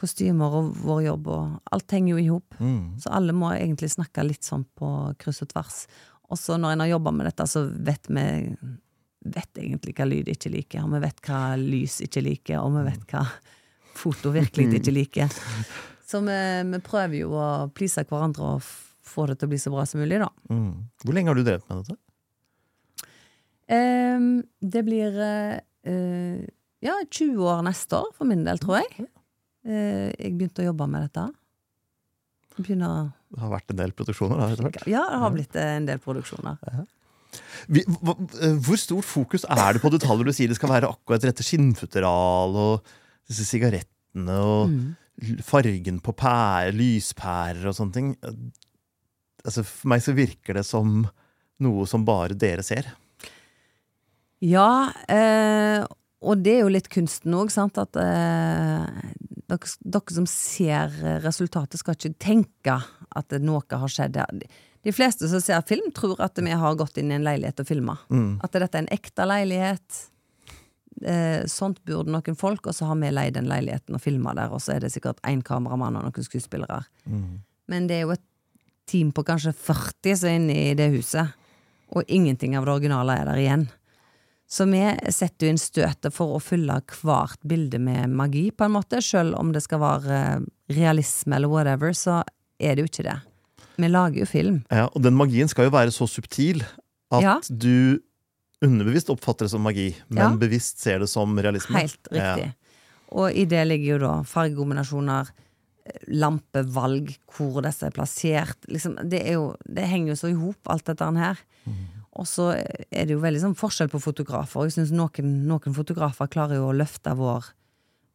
kostymer og vår jobb og Alt henger jo i hop. mm. Så alle må egentlig snakke litt sånn på kryss og tvers. Og så når en har jobba med dette, så vet vi vet egentlig hva lyd ikke liker, og vi vet hva lys ikke liker, og vi vet hva foto virkelig ikke liker. Så vi, vi prøver jo å please hverandre og få det til å bli så bra som mulig, da. Mm. Hvor lenge har du drevet med dette? Um, det blir eh, Ja, 20 år neste år, for min del, tror jeg. Uh, jeg begynte å jobbe med dette. Begynner Det har vært en del produksjoner da, etter hvert. Ja, det har blitt eh, en del produksjoner. Vi, hva, eh, hvor stort fokus er det på detaljer du sier det skal være akkurat rette skinnfutteral og disse sigarettene og Mm. fargen på pære, lyspærer og sånne ting? Altså, for meg så virker det som noe som bare dere ser. Ja, eh, og det er jo litt kunsten òg, sant. At eh, dere, dere som ser resultatet, skal ikke tenke at noe har skjedd. De fleste som ser film, tror at vi har gått inn i en leilighet og filma. At dette er en ekte leilighet. Eh, sånt burde noen folk, og så har vi leid den leiligheten og filma der, og så er det sikkert én kameramann og noen skuespillere. Men det er jo et team på kanskje 40 som er inne i det huset, og ingenting av det originale er der igjen. Så vi setter jo inn støtet for å fylle hvert bilde med magi, på en måte. Selv om det skal være eh, realisme eller whatever, så er det jo ikke det. Vi lager jo film. Ja, og den magien skal jo være så subtil at Ja. du underbevisst oppfatter det som magi, men Ja. bevisst ser det som realisme. Helt riktig. Og i det ligger jo da fargekombinasjoner, lampevalg, hvor disse er plassert. Liksom, det, er jo, det henger jo så i hop, alt dette her. Og så er det jo veldig sånn forskjell på fotografer. Jeg synes noen, noen fotografer klarer jo å løfte vår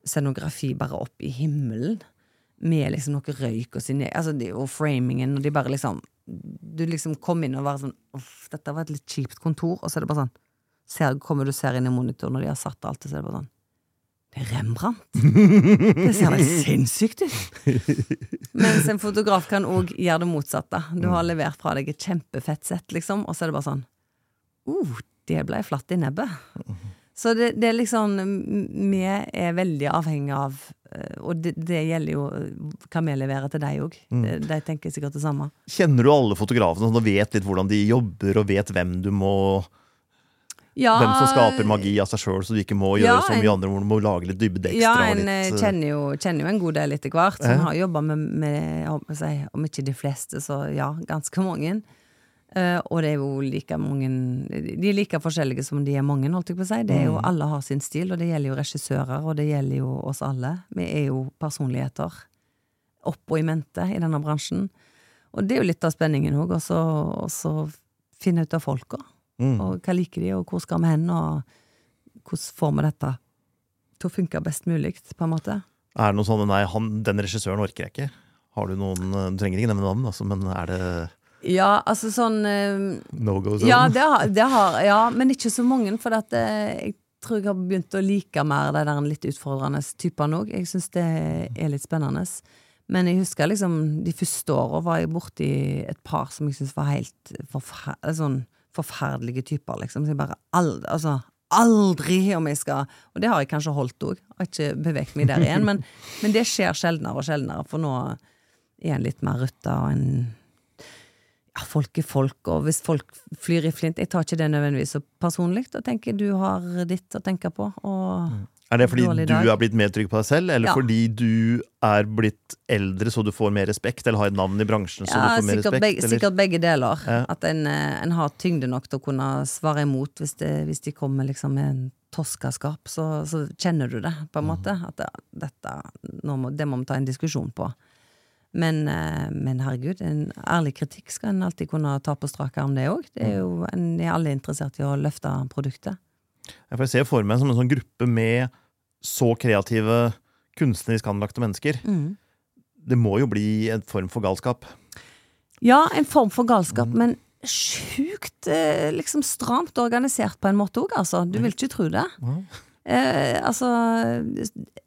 scenografi bare opp i himmelen. Med liksom noe røyk og sin altså det, Og framingen, og de bare liksom Du liksom kom inn og var sånn Uff, dette var et litt kjipt kontor, og så er det bare sånn ser, Kommer du ser inn i monitoren, når de har satt alt, og så er det bare sånn Rembrandt! Det ser da sinnssykt ut! Mens en fotograf kan òg gjøre det motsatte. Du har levert fra deg et kjempefett sett, liksom, og så er det bare sånn uh, det ble flatt i nebbet. Så det, det er liksom Vi er veldig avhengig av eh, Og det, det gjelder jo hva vi leverer til deg òg. De tenker sikkert det samme. Kjenner du alle fotografene sånn, og vet litt hvordan de jobber, og vet hvem du må Ja, Hvem som skaper magi av seg sjøl, så du ikke må Ja, gjøre så mye en- andre hvor du må lage litt dybde ekstra. Ja, en litt, eh, eh, kjenner jo, kjenner jo en god del etter hvert. Som Ja. har jobba med, med si, om ikke de fleste, så ja, ganske mange. Uh, og det er jo like mange De er like forskjellige som de er mange, holdt jeg på å si. Det er Mm. jo, alle har sin stil, og det gjelder jo regissører, og det gjelder jo oss alle. Vi er jo personligheter opp og i mente i denne bransjen. Og det er jo litt av spenningen òg, Å og så finne ut av folka. Mm. Og hva liker de, og hvor skal vi hen, og hvordan får vi dette til å funke best mulig, på en måte. Er det noe sånn Nei, han, den regissøren orker jeg ikke. Har du noen eh, Du trenger ikke nevne navn, altså, men er det Ja, altså sånn eh, no go zone? Ja, det har, det har Ja, men ikke så mange, for at, eh, jeg tror jeg har begynt å like mer de der litt utfordrende typene òg. Jeg syns det er litt spennende. Men jeg husker liksom de første åra var jeg borti et par som jeg syntes var helt forferdelig sånn forferdelige typer, liksom. Så jeg bare aldri, altså, aldri om jeg skal Og det har jeg kanskje holdt òg. Har ikke beveget meg der igjen. Men, men det skjer sjeldnere og sjeldnere, for nå er en litt mer rutta og en ja, folk er folk, og hvis folk flyr i flint Jeg tar ikke det nødvendigvis så personlig, og tenker du har ditt å tenke på. Og Er det fordi du er blitt mer trygg på deg selv, eller Ja. fordi du er blitt eldre så du får mer respekt, eller har et navn i bransjen så ja, du får mer respekt? begge, sikkert begge deler. Ja. At en, eh, en har tyngde nok til å kunne svare imot hvis, det, hvis de kommer liksom med en toskaskap. Så, så kjenner du det, på en måte. At det, dette, må, det må vi ta en diskusjon på. Men, eh, men herregud, en ærlig kritikk skal en alltid kunne ta på strak arm, det òg. Jo en er alle interessert i å løfte produktet. Jeg får se for meg som en sånn gruppe med så kreative, kunstnerisk anlagte mennesker. Mm. Det må jo bli en form for galskap. Ja, en form for galskap, men sjukt eh, liksom stramt organisert på en måte òg, altså. Du vil ikke tro det. Eh, altså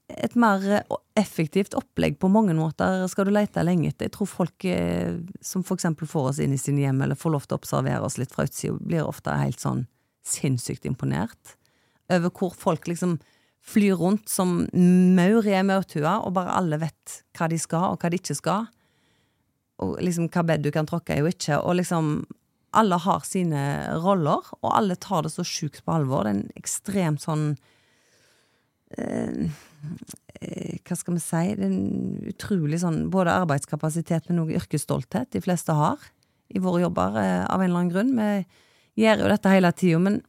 Et mer effektivt opplegg på mange måter skal du lete lenge etter. Jeg tror folk eh, som eksempel får oss inn i sine hjem, eller får lov til å observere oss litt fra utsida, blir ofte helt sånn sinnssykt imponert over hvor folk liksom flyr rundt som maur i ei maurtue, og bare alle vet hva de skal, og hva de ikke skal og liksom hva bed du kan tråkke i og ikke. Og liksom alle har sine roller, og alle tar det så sjukt på alvor. Det er en ekstremt sånn eh, eh, Hva skal vi si? Det er en utrolig sånn både arbeidskapasitet, men også yrkesstolthet de fleste har i våre jobber, eh, av en eller annen grunn. Vi gjør jo dette hele tida, men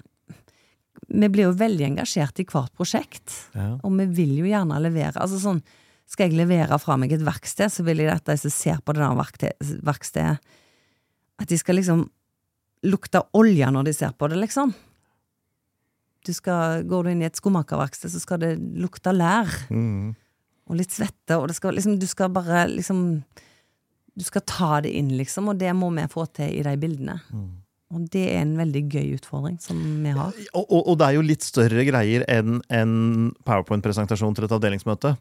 vi blir jo veldig engasjert i hvert prosjekt. Ja. Og vi vil jo gjerne levere. Altså sånn, Skal jeg levere fra meg et verksted, så vil jeg at de som ser på det der verkstedet, at de skal liksom lukte olje når de ser på det, liksom. Du skal, Går du inn i et skomakerverksted, så skal det lukte lær Mm. og litt svette, og det skal liksom Du skal bare liksom Du skal ta det inn, liksom, og det må vi få til i de bildene. Og det er en veldig gøy utfordring som vi har. Og, og, og det er jo litt større greier enn en powerpoint-presentasjon til et avdelingsmøte.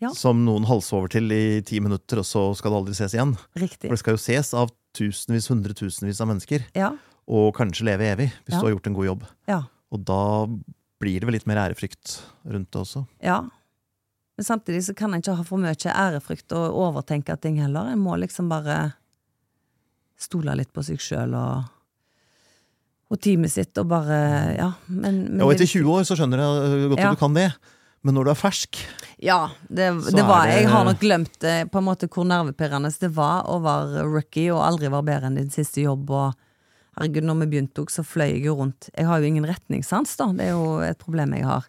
Ja. Som noen halser over til i ti minutter, og så skal det aldri ses igjen. Riktig. For det skal jo ses av tusenvis, hundretusenvis av mennesker. Ja. Og kanskje leve evig, hvis Ja. du har gjort en god jobb. Ja. Og da blir det vel litt mer ærefrykt rundt det også. ja. Men samtidig så kan en ikke ha for mye ærefrykt og overtenke ting heller. En må liksom bare stole litt på seg sjøl og, og teamet sitt og bare Ja. Men, men Ja, og etter 20 år så skjønner jeg godt Ja. at du kan det. Men når du er fersk Ja, det, det var, det- jeg har nok glemt det, på en måte hvor nervepirrende det var å være rookie og aldri være bedre enn din siste jobb. Og herregud, når vi begynte, så fløy jeg jo rundt. Jeg har jo ingen retningssans, da. Det er jo et problem jeg har.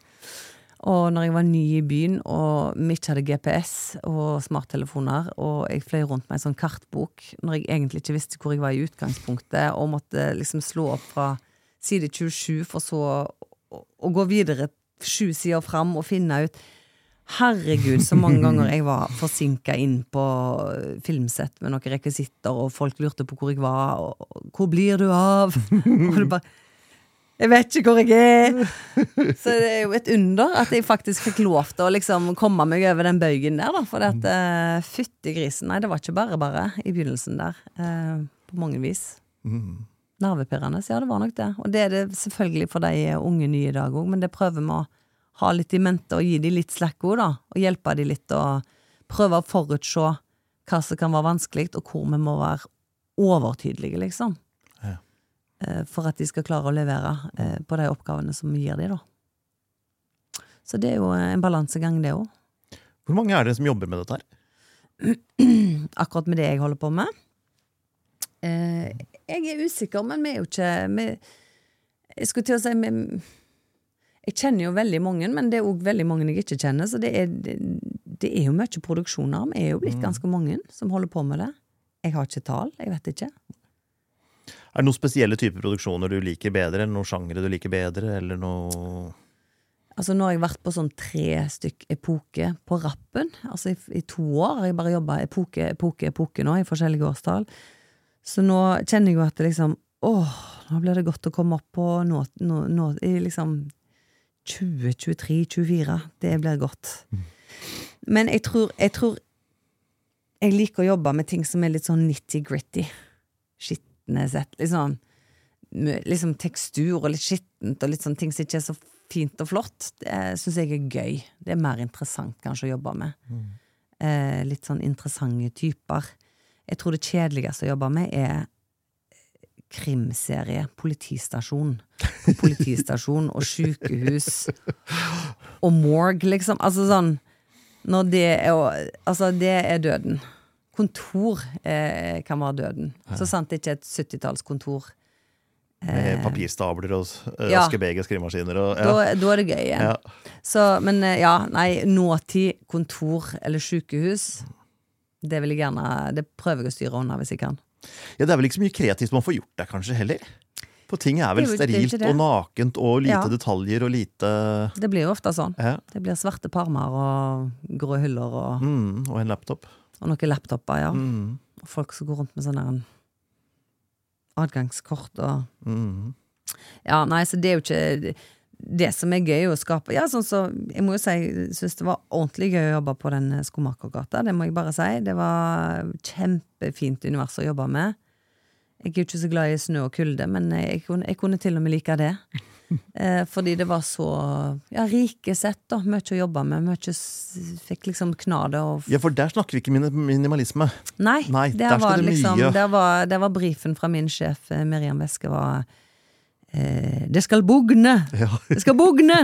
Og når jeg var ny i byen og vi hadde GPS og smarttelefoner, og jeg fløy rundt med en sånn kartbok når jeg egentlig ikke visste hvor jeg var i utgangspunktet, og måtte liksom slå opp fra side 27 for så å, gå videre sju sider fram og finne ut Herregud, så mange ganger jeg var forsinka inn på filmsett med noen rekvisitter, og folk lurte på hvor jeg var, og 'hvor blir du av?' og det bare jeg vet ikke hvor jeg er! Så det er jo et under at jeg faktisk fikk lov til å liksom komme meg over den bøygen der, da. For at uh, fytti grisen, nei, det var ikke bare bare i begynnelsen der. Uh, på mange vis. Nervepirrende, ja, det var nok det. Og det er det selvfølgelig for de unge nye i dag òg, men det prøver vi å ha litt i mente og gi de litt slack òg, da. Og hjelpe de litt og prøve å forutse hva som kan være vanskelig, og hvor vi må være overtydelige, liksom. Eh, For at de skal klare å levere eh, på de oppgavene som vi gir dem. da. Så det er jo en balansegang, det òg. Hvor mange er det som jobber med dette her? akkurat med det jeg holder på med. Eh, jeg er usikker, men vi er jo ikke vi, Jeg skulle til å si vi, Jeg kjenner jo veldig mange, men det er òg veldig mange jeg ikke kjenner. Så det er, det, det er jo mye produksjoner. Vi er jo blitt ganske mange som holder på med det. Jeg har ikke tall, jeg vet ikke. Er det noen spesielle typer produksjoner du liker bedre, eller noen sjangere du liker bedre, eller noe Altså Nå har jeg vært på sånn tre stykk epoke på rappen. Altså i, i to år har jeg bare jobba epoke, epoke, epoke nå, i forskjellige årstall. Så nå kjenner jeg jo at det liksom Åh, nå blir det godt å komme opp på nå, nå, nå i liksom 2023-2024. Det blir godt. Men jeg tror, jeg tror jeg liker å jobbe med ting som er litt sånn nitty-gritty. Skitne sett. Litt sånn liksom tekstur og litt skittent og litt sånn ting som ikke er så fint og flott. Det syns jeg er gøy. Det er mer interessant kanskje å jobbe med. Eh, litt sånn interessante typer. Jeg tror det kjedeligste å jobbe med er krimserie. Politistasjon. På politistasjon og sykehus. Og morgue, liksom. Altså sånn Når det er Altså, det er døden. Kontor eh, kan være døden. Så sant det ikke er et 70-tallskontor. med papirstabler og uh, ja. askebeger skrivemaskiner og ja. Da, da er det gøy igjen. Ja. Så, men eh, ja, nei, nåtid, kontor eller sykehus, det vil jeg gjerne Det prøver jeg å styre unna hvis jeg kan. ja, det er vel ikke så mye kreativt man får gjort der, kanskje, heller? For ting er vel Det er det er sterilt og nakent og lite Ja. detaljer og lite Det blir jo ofte sånn. ja. Det blir svarte parmer og grå hyller og, mm, Og en laptop. Og noen laptoper, ja. Mm, Og folk som går rundt med sånn adgangskort og mm. Ja, nei, så det er jo ikke det som er gøy å skape Ja, sånn så Jeg må jo si jeg syns det var ordentlig gøy å jobbe på den Skomakergata. Det må jeg bare si. Det var kjempefint univers å jobbe med. Jeg er jo ikke så glad i snø og kulde, men jeg kunne, jeg kunne til og med like det. Eh, fordi det var så ja, rike sett, da. Mye å jobbe med. Mye fikk liksom kna det Ja, for der snakker vi ikke minimalisme. Nei, Nei, der, der var det liksom, der, var, der var brifen fra min sjef eh, Miriam Weske var eh, Det skal bugne! Ja, Det skal bugne!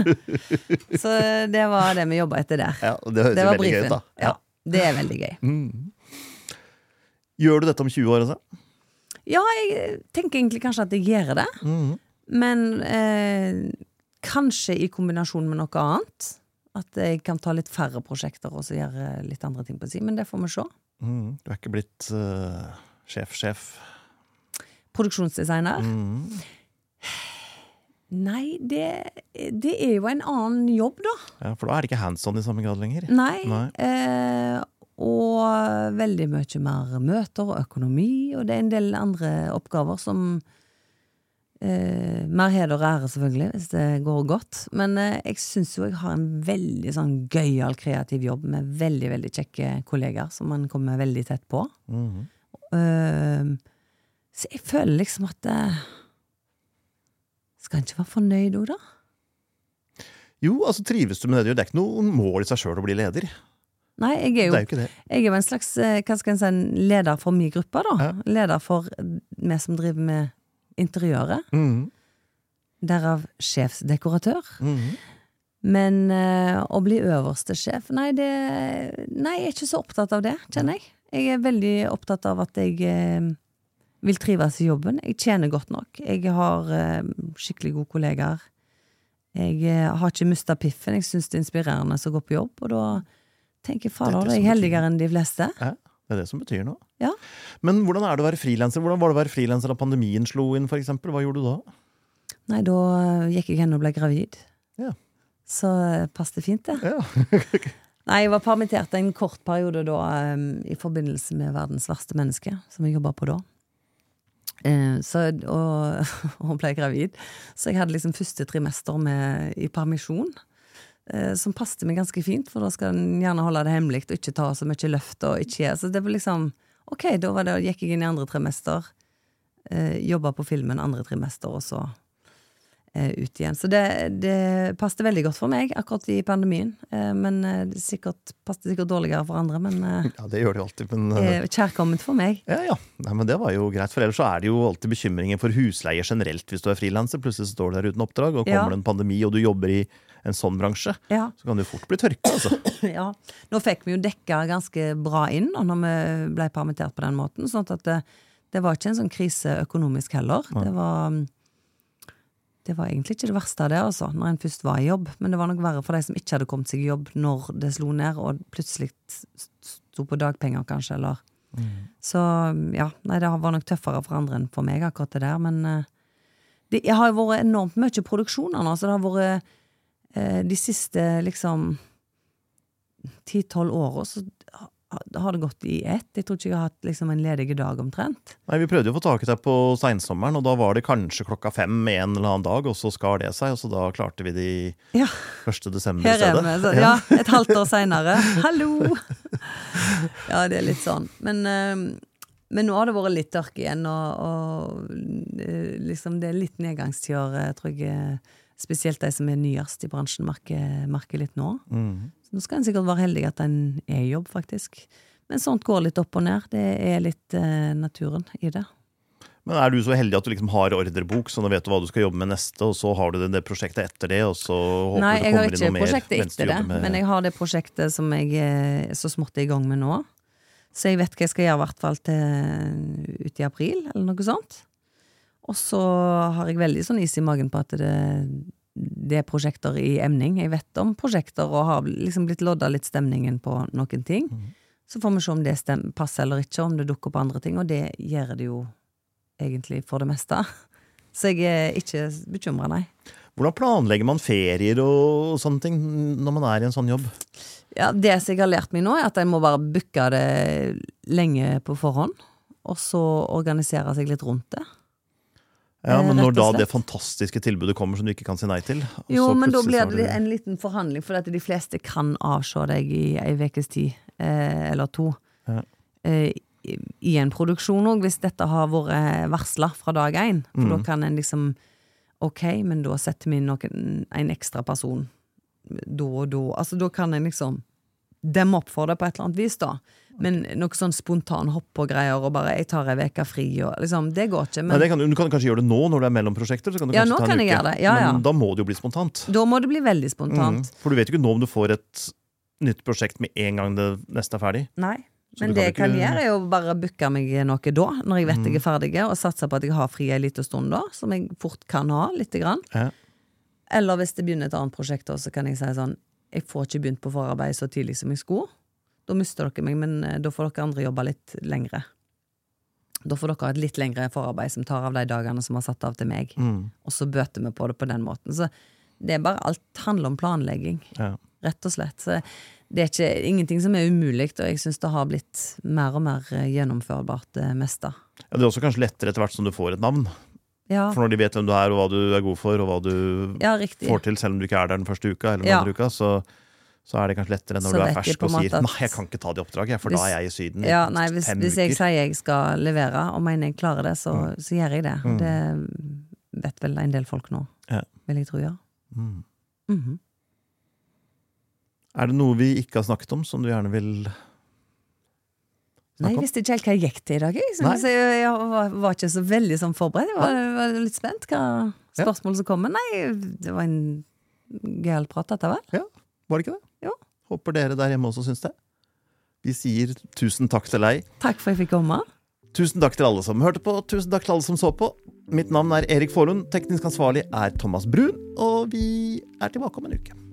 Så det var det vi jobba etter der. ja Det høres Det var veldig gøy brifen. ut, da. Ja, det er veldig gøy. Mm. Gjør du dette om 20 år, altså? Ja, jeg tenker egentlig kanskje at jeg gjør det. Mm. Men eh, kanskje i kombinasjon med noe annet. At jeg kan ta litt færre prosjekter og så gjøre litt andre ting på si, men det får vi se. Mm. Du er ikke blitt uh, sjef-sjef? Produksjonsdesigner? Mm. Nei, det, det, er jo en annen jobb, da. Ja, For da er det ikke hands on i samme grad lenger? Nei. Nei. Eh, og veldig mye mer møter og økonomi, og det er en del andre oppgaver som eh, Mer heder og ære, selvfølgelig, hvis det går godt. Men eh, jeg syns jo jeg har en veldig sånn gøyal, kreativ jobb med veldig, veldig kjekke kollegaer som man kommer veldig tett på. Mm -hmm. så jeg føler liksom at eh, skal en ikke være fornøyd òg, da? Jo, altså trives du med det du gjør. Det er ikke noe mål i seg sjøl å bli leder. Nei, jeg er jo, er jo. Jeg er jo en slags eh, hva skal en si, leder for min gruppe, da. Ja. Leder for vi som driver med interiøret. Mm. Derav sjefsdekoratør. Mm. Men uh, å bli øverste sjef, nei, det, nei, jeg er ikke så opptatt av det, kjenner jeg. Jeg er veldig opptatt av at jeg uh, vil trives i jobben. Jeg tjener godt nok. Jeg har uh, skikkelig gode kollegaer. Jeg har ikke mista piffen. Jeg syns det er inspirerende å gå på jobb, og da tenker jeg fader, jeg er heldigere enn de fleste. Ja, det er det som betyr noe. Ja. Men hvordan er det å være frilanser? Hvordan var det å være frilanser da pandemien slo inn, for eksempel? Hva gjorde du da? Nei, da gikk jeg hen og ble gravid. Ja. Så passet passet fint, det. Ja. Nei, jeg var permittert en kort periode da um, i forbindelse med Verdens verste menneske, som jeg jobba på da. Eh, så, og, og, hun ble gravid. Så jeg hadde liksom første trimester med, i permisjon. Eh, som passet meg ganske fint, for da skal en gjerne holde det hemmelig og ikke ta så mye løft. og ikke, gjøre. Så det var liksom Ok, da var det, gikk jeg inn i andre trimester. Eh, Jobba på filmen andre trimester, og så Eh, ut igjen. Så det, det passet veldig godt for meg akkurat i pandemien. Eh, men eh, det sikkert, passet sikkert dårligere for andre. Men ja, det gjør det alltid. Men, kjærkomment for meg. Ja, ja. Nei, men det var jo greit. For ellers så er det jo alltid bekymringer for husleie generelt hvis du er frilanser. Plutselig står du der uten oppdrag, og kommer ja. det en pandemi, og du jobber i en sånn bransje, ja. så kan det fort bli tørke. altså. ja. Nå fikk vi jo dekka ganske bra inn når vi ble permittert på den måten. sånn at det, det var ikke en sånn krise økonomisk heller. Det var det var egentlig ikke det verste av det, altså, når en først var i jobb. Men det var nok verre for de som ikke hadde kommet seg i jobb når det slo ned, og plutselig sto på dagpenger, kanskje, eller mm. Så ja, nei, det var nok tøffere for andre enn for meg, akkurat det der. Men uh, det har jo vært enormt mye produksjoner nå, så det har vært de siste liksom ti-tolv åra så har det gått i ett. Jeg tror ikke jeg har hatt liksom, en ledig dag omtrent. Nei, Vi prøvde jo å få tak i deg på seinsommeren, og da var det kanskje klokka fem en eller annen dag, og så skar det seg, og så da klarte vi det i ja. 1. desember i stedet. Så, ja, et halvt år seinere. Hallo! Ja, det er litt sånn. Men, uh, men nå har det vært litt tørke igjen, og, og uh, liksom det er litt nedgangstider, tror jeg. Spesielt de som er nyest i bransjen, merker, merker litt nå. Mm. Så nå skal en sikkert være heldig at en er i jobb, faktisk. Men sånt går litt opp og ned. Det er litt eh, naturen i det. Men Er du så heldig at du liksom har ordrebok, så nå vet du hva du skal jobbe med neste, og så har du det, det prosjektet etter det, og så håper Nei, du det kommer inn noe mer? Nei, jeg har ikke prosjektet etter det, med... men jeg har det prosjektet som jeg er så smått er i gang med nå. Så jeg vet hva jeg skal gjøre, i hvert fall til ut i april, eller noe sånt. Og så har jeg veldig sånn is i magen på at det, det er prosjekter i emning. Jeg vet om prosjekter og har liksom blitt lodda litt stemningen på noen ting. Mm. Så får vi se om det passer eller ikke, om det dukker opp andre ting, og det gjør det jo egentlig for det meste. Så jeg er ikke bekymra, nei. Hvordan planlegger man ferier og sånne ting når man er i en sånn jobb? Ja, Det som jeg har lært meg nå, er at jeg må bare booke det lenge på forhånd. Og så organisere seg litt rundt det. Ja, Men når da det fantastiske tilbudet kommer som du ikke kan si nei til Jo, men da blir det en liten forhandling, for at de fleste kan avse deg i ei ukes tid, eh, eller to. Ja. Eh, I en produksjon òg, hvis dette har vært varsla fra dag én. For mm. da kan en liksom Ok, men da setter vi inn noen, en ekstra person da og da. Altså, da kan en liksom demme opp for det på et eller annet vis, da. Men noe sånn spontan hopp og greier og bare 'jeg tar ei uke fri' og liksom, Det går ikke. Men... Nei, kan, du kan kanskje gjøre det nå når det er mellom prosjekter? Så kan du ja, nå ta en kan uke. Ja, ja. Men da må det jo bli spontant. Da må det bli veldig spontant. Mm, for du vet jo ikke nå om du får et nytt prosjekt med en gang det neste er ferdig. Nei. Så men det jeg kan gjøre, er jo bare booke meg noe da, når jeg vet mm. jeg er ferdig, og satse på at jeg har fri en liten stund da, som jeg fort kan ha, lite grann. Ja. Eller hvis det begynner et annet prosjekt, så kan jeg si sånn Jeg får ikke begynt på forarbeid så tidlig som jeg skulle. Da mister dere meg, men eh, da får dere andre jobbe litt lengre. Da får dere ha et litt lengre forarbeid som tar av de dagene som er satt av til meg. Mm. Og så bøter vi på det på den måten. Så det er bare alt handler om planlegging, Ja. rett og slett. Så det er ikke, ingenting som er umulig, og jeg syns det har blitt mer og mer eh, gjennomførbart, det meste. Ja, det er også kanskje lettere etter hvert som du får et navn. Ja, For når de vet hvem du er, og hva du er god for, og hva du ja får til selv om du ikke er der den første uka, eller den Ja. andre uka, så, så er det kanskje lettere enn Så når du er fersk og sier at- 'nei, jeg kan ikke ta det oppdraget, for Hvis- da er jeg i Syden Ja, nei, hvis, fem hvis jeg uker'. sier jeg skal levere, og mener jeg klarer det, så, så gjør jeg det. Mm. Det vet vel en del folk nå, Ja. vil jeg tro, ja. Mm. -hmm. Er det noe vi ikke har snakket om, som du gjerne vil Nei, jeg visste ikke helt hva jeg gikk til i dag. Jeg, jeg, var, var ikke så veldig sånn forberedt. Jeg var, var litt spent hva spørsmålet som kommer. Nei, det var en gøyal prat, dette vel? Var det ikke det? Håper dere der hjemme også syns det. Vi sier tusen takk til deg. Takk for at jeg fikk komme. Tusen takk til alle som hørte på, tusen takk til alle som så på. Mitt navn er Erik Forlund, teknisk ansvarlig er Thomas Brun, og vi er tilbake om en uke.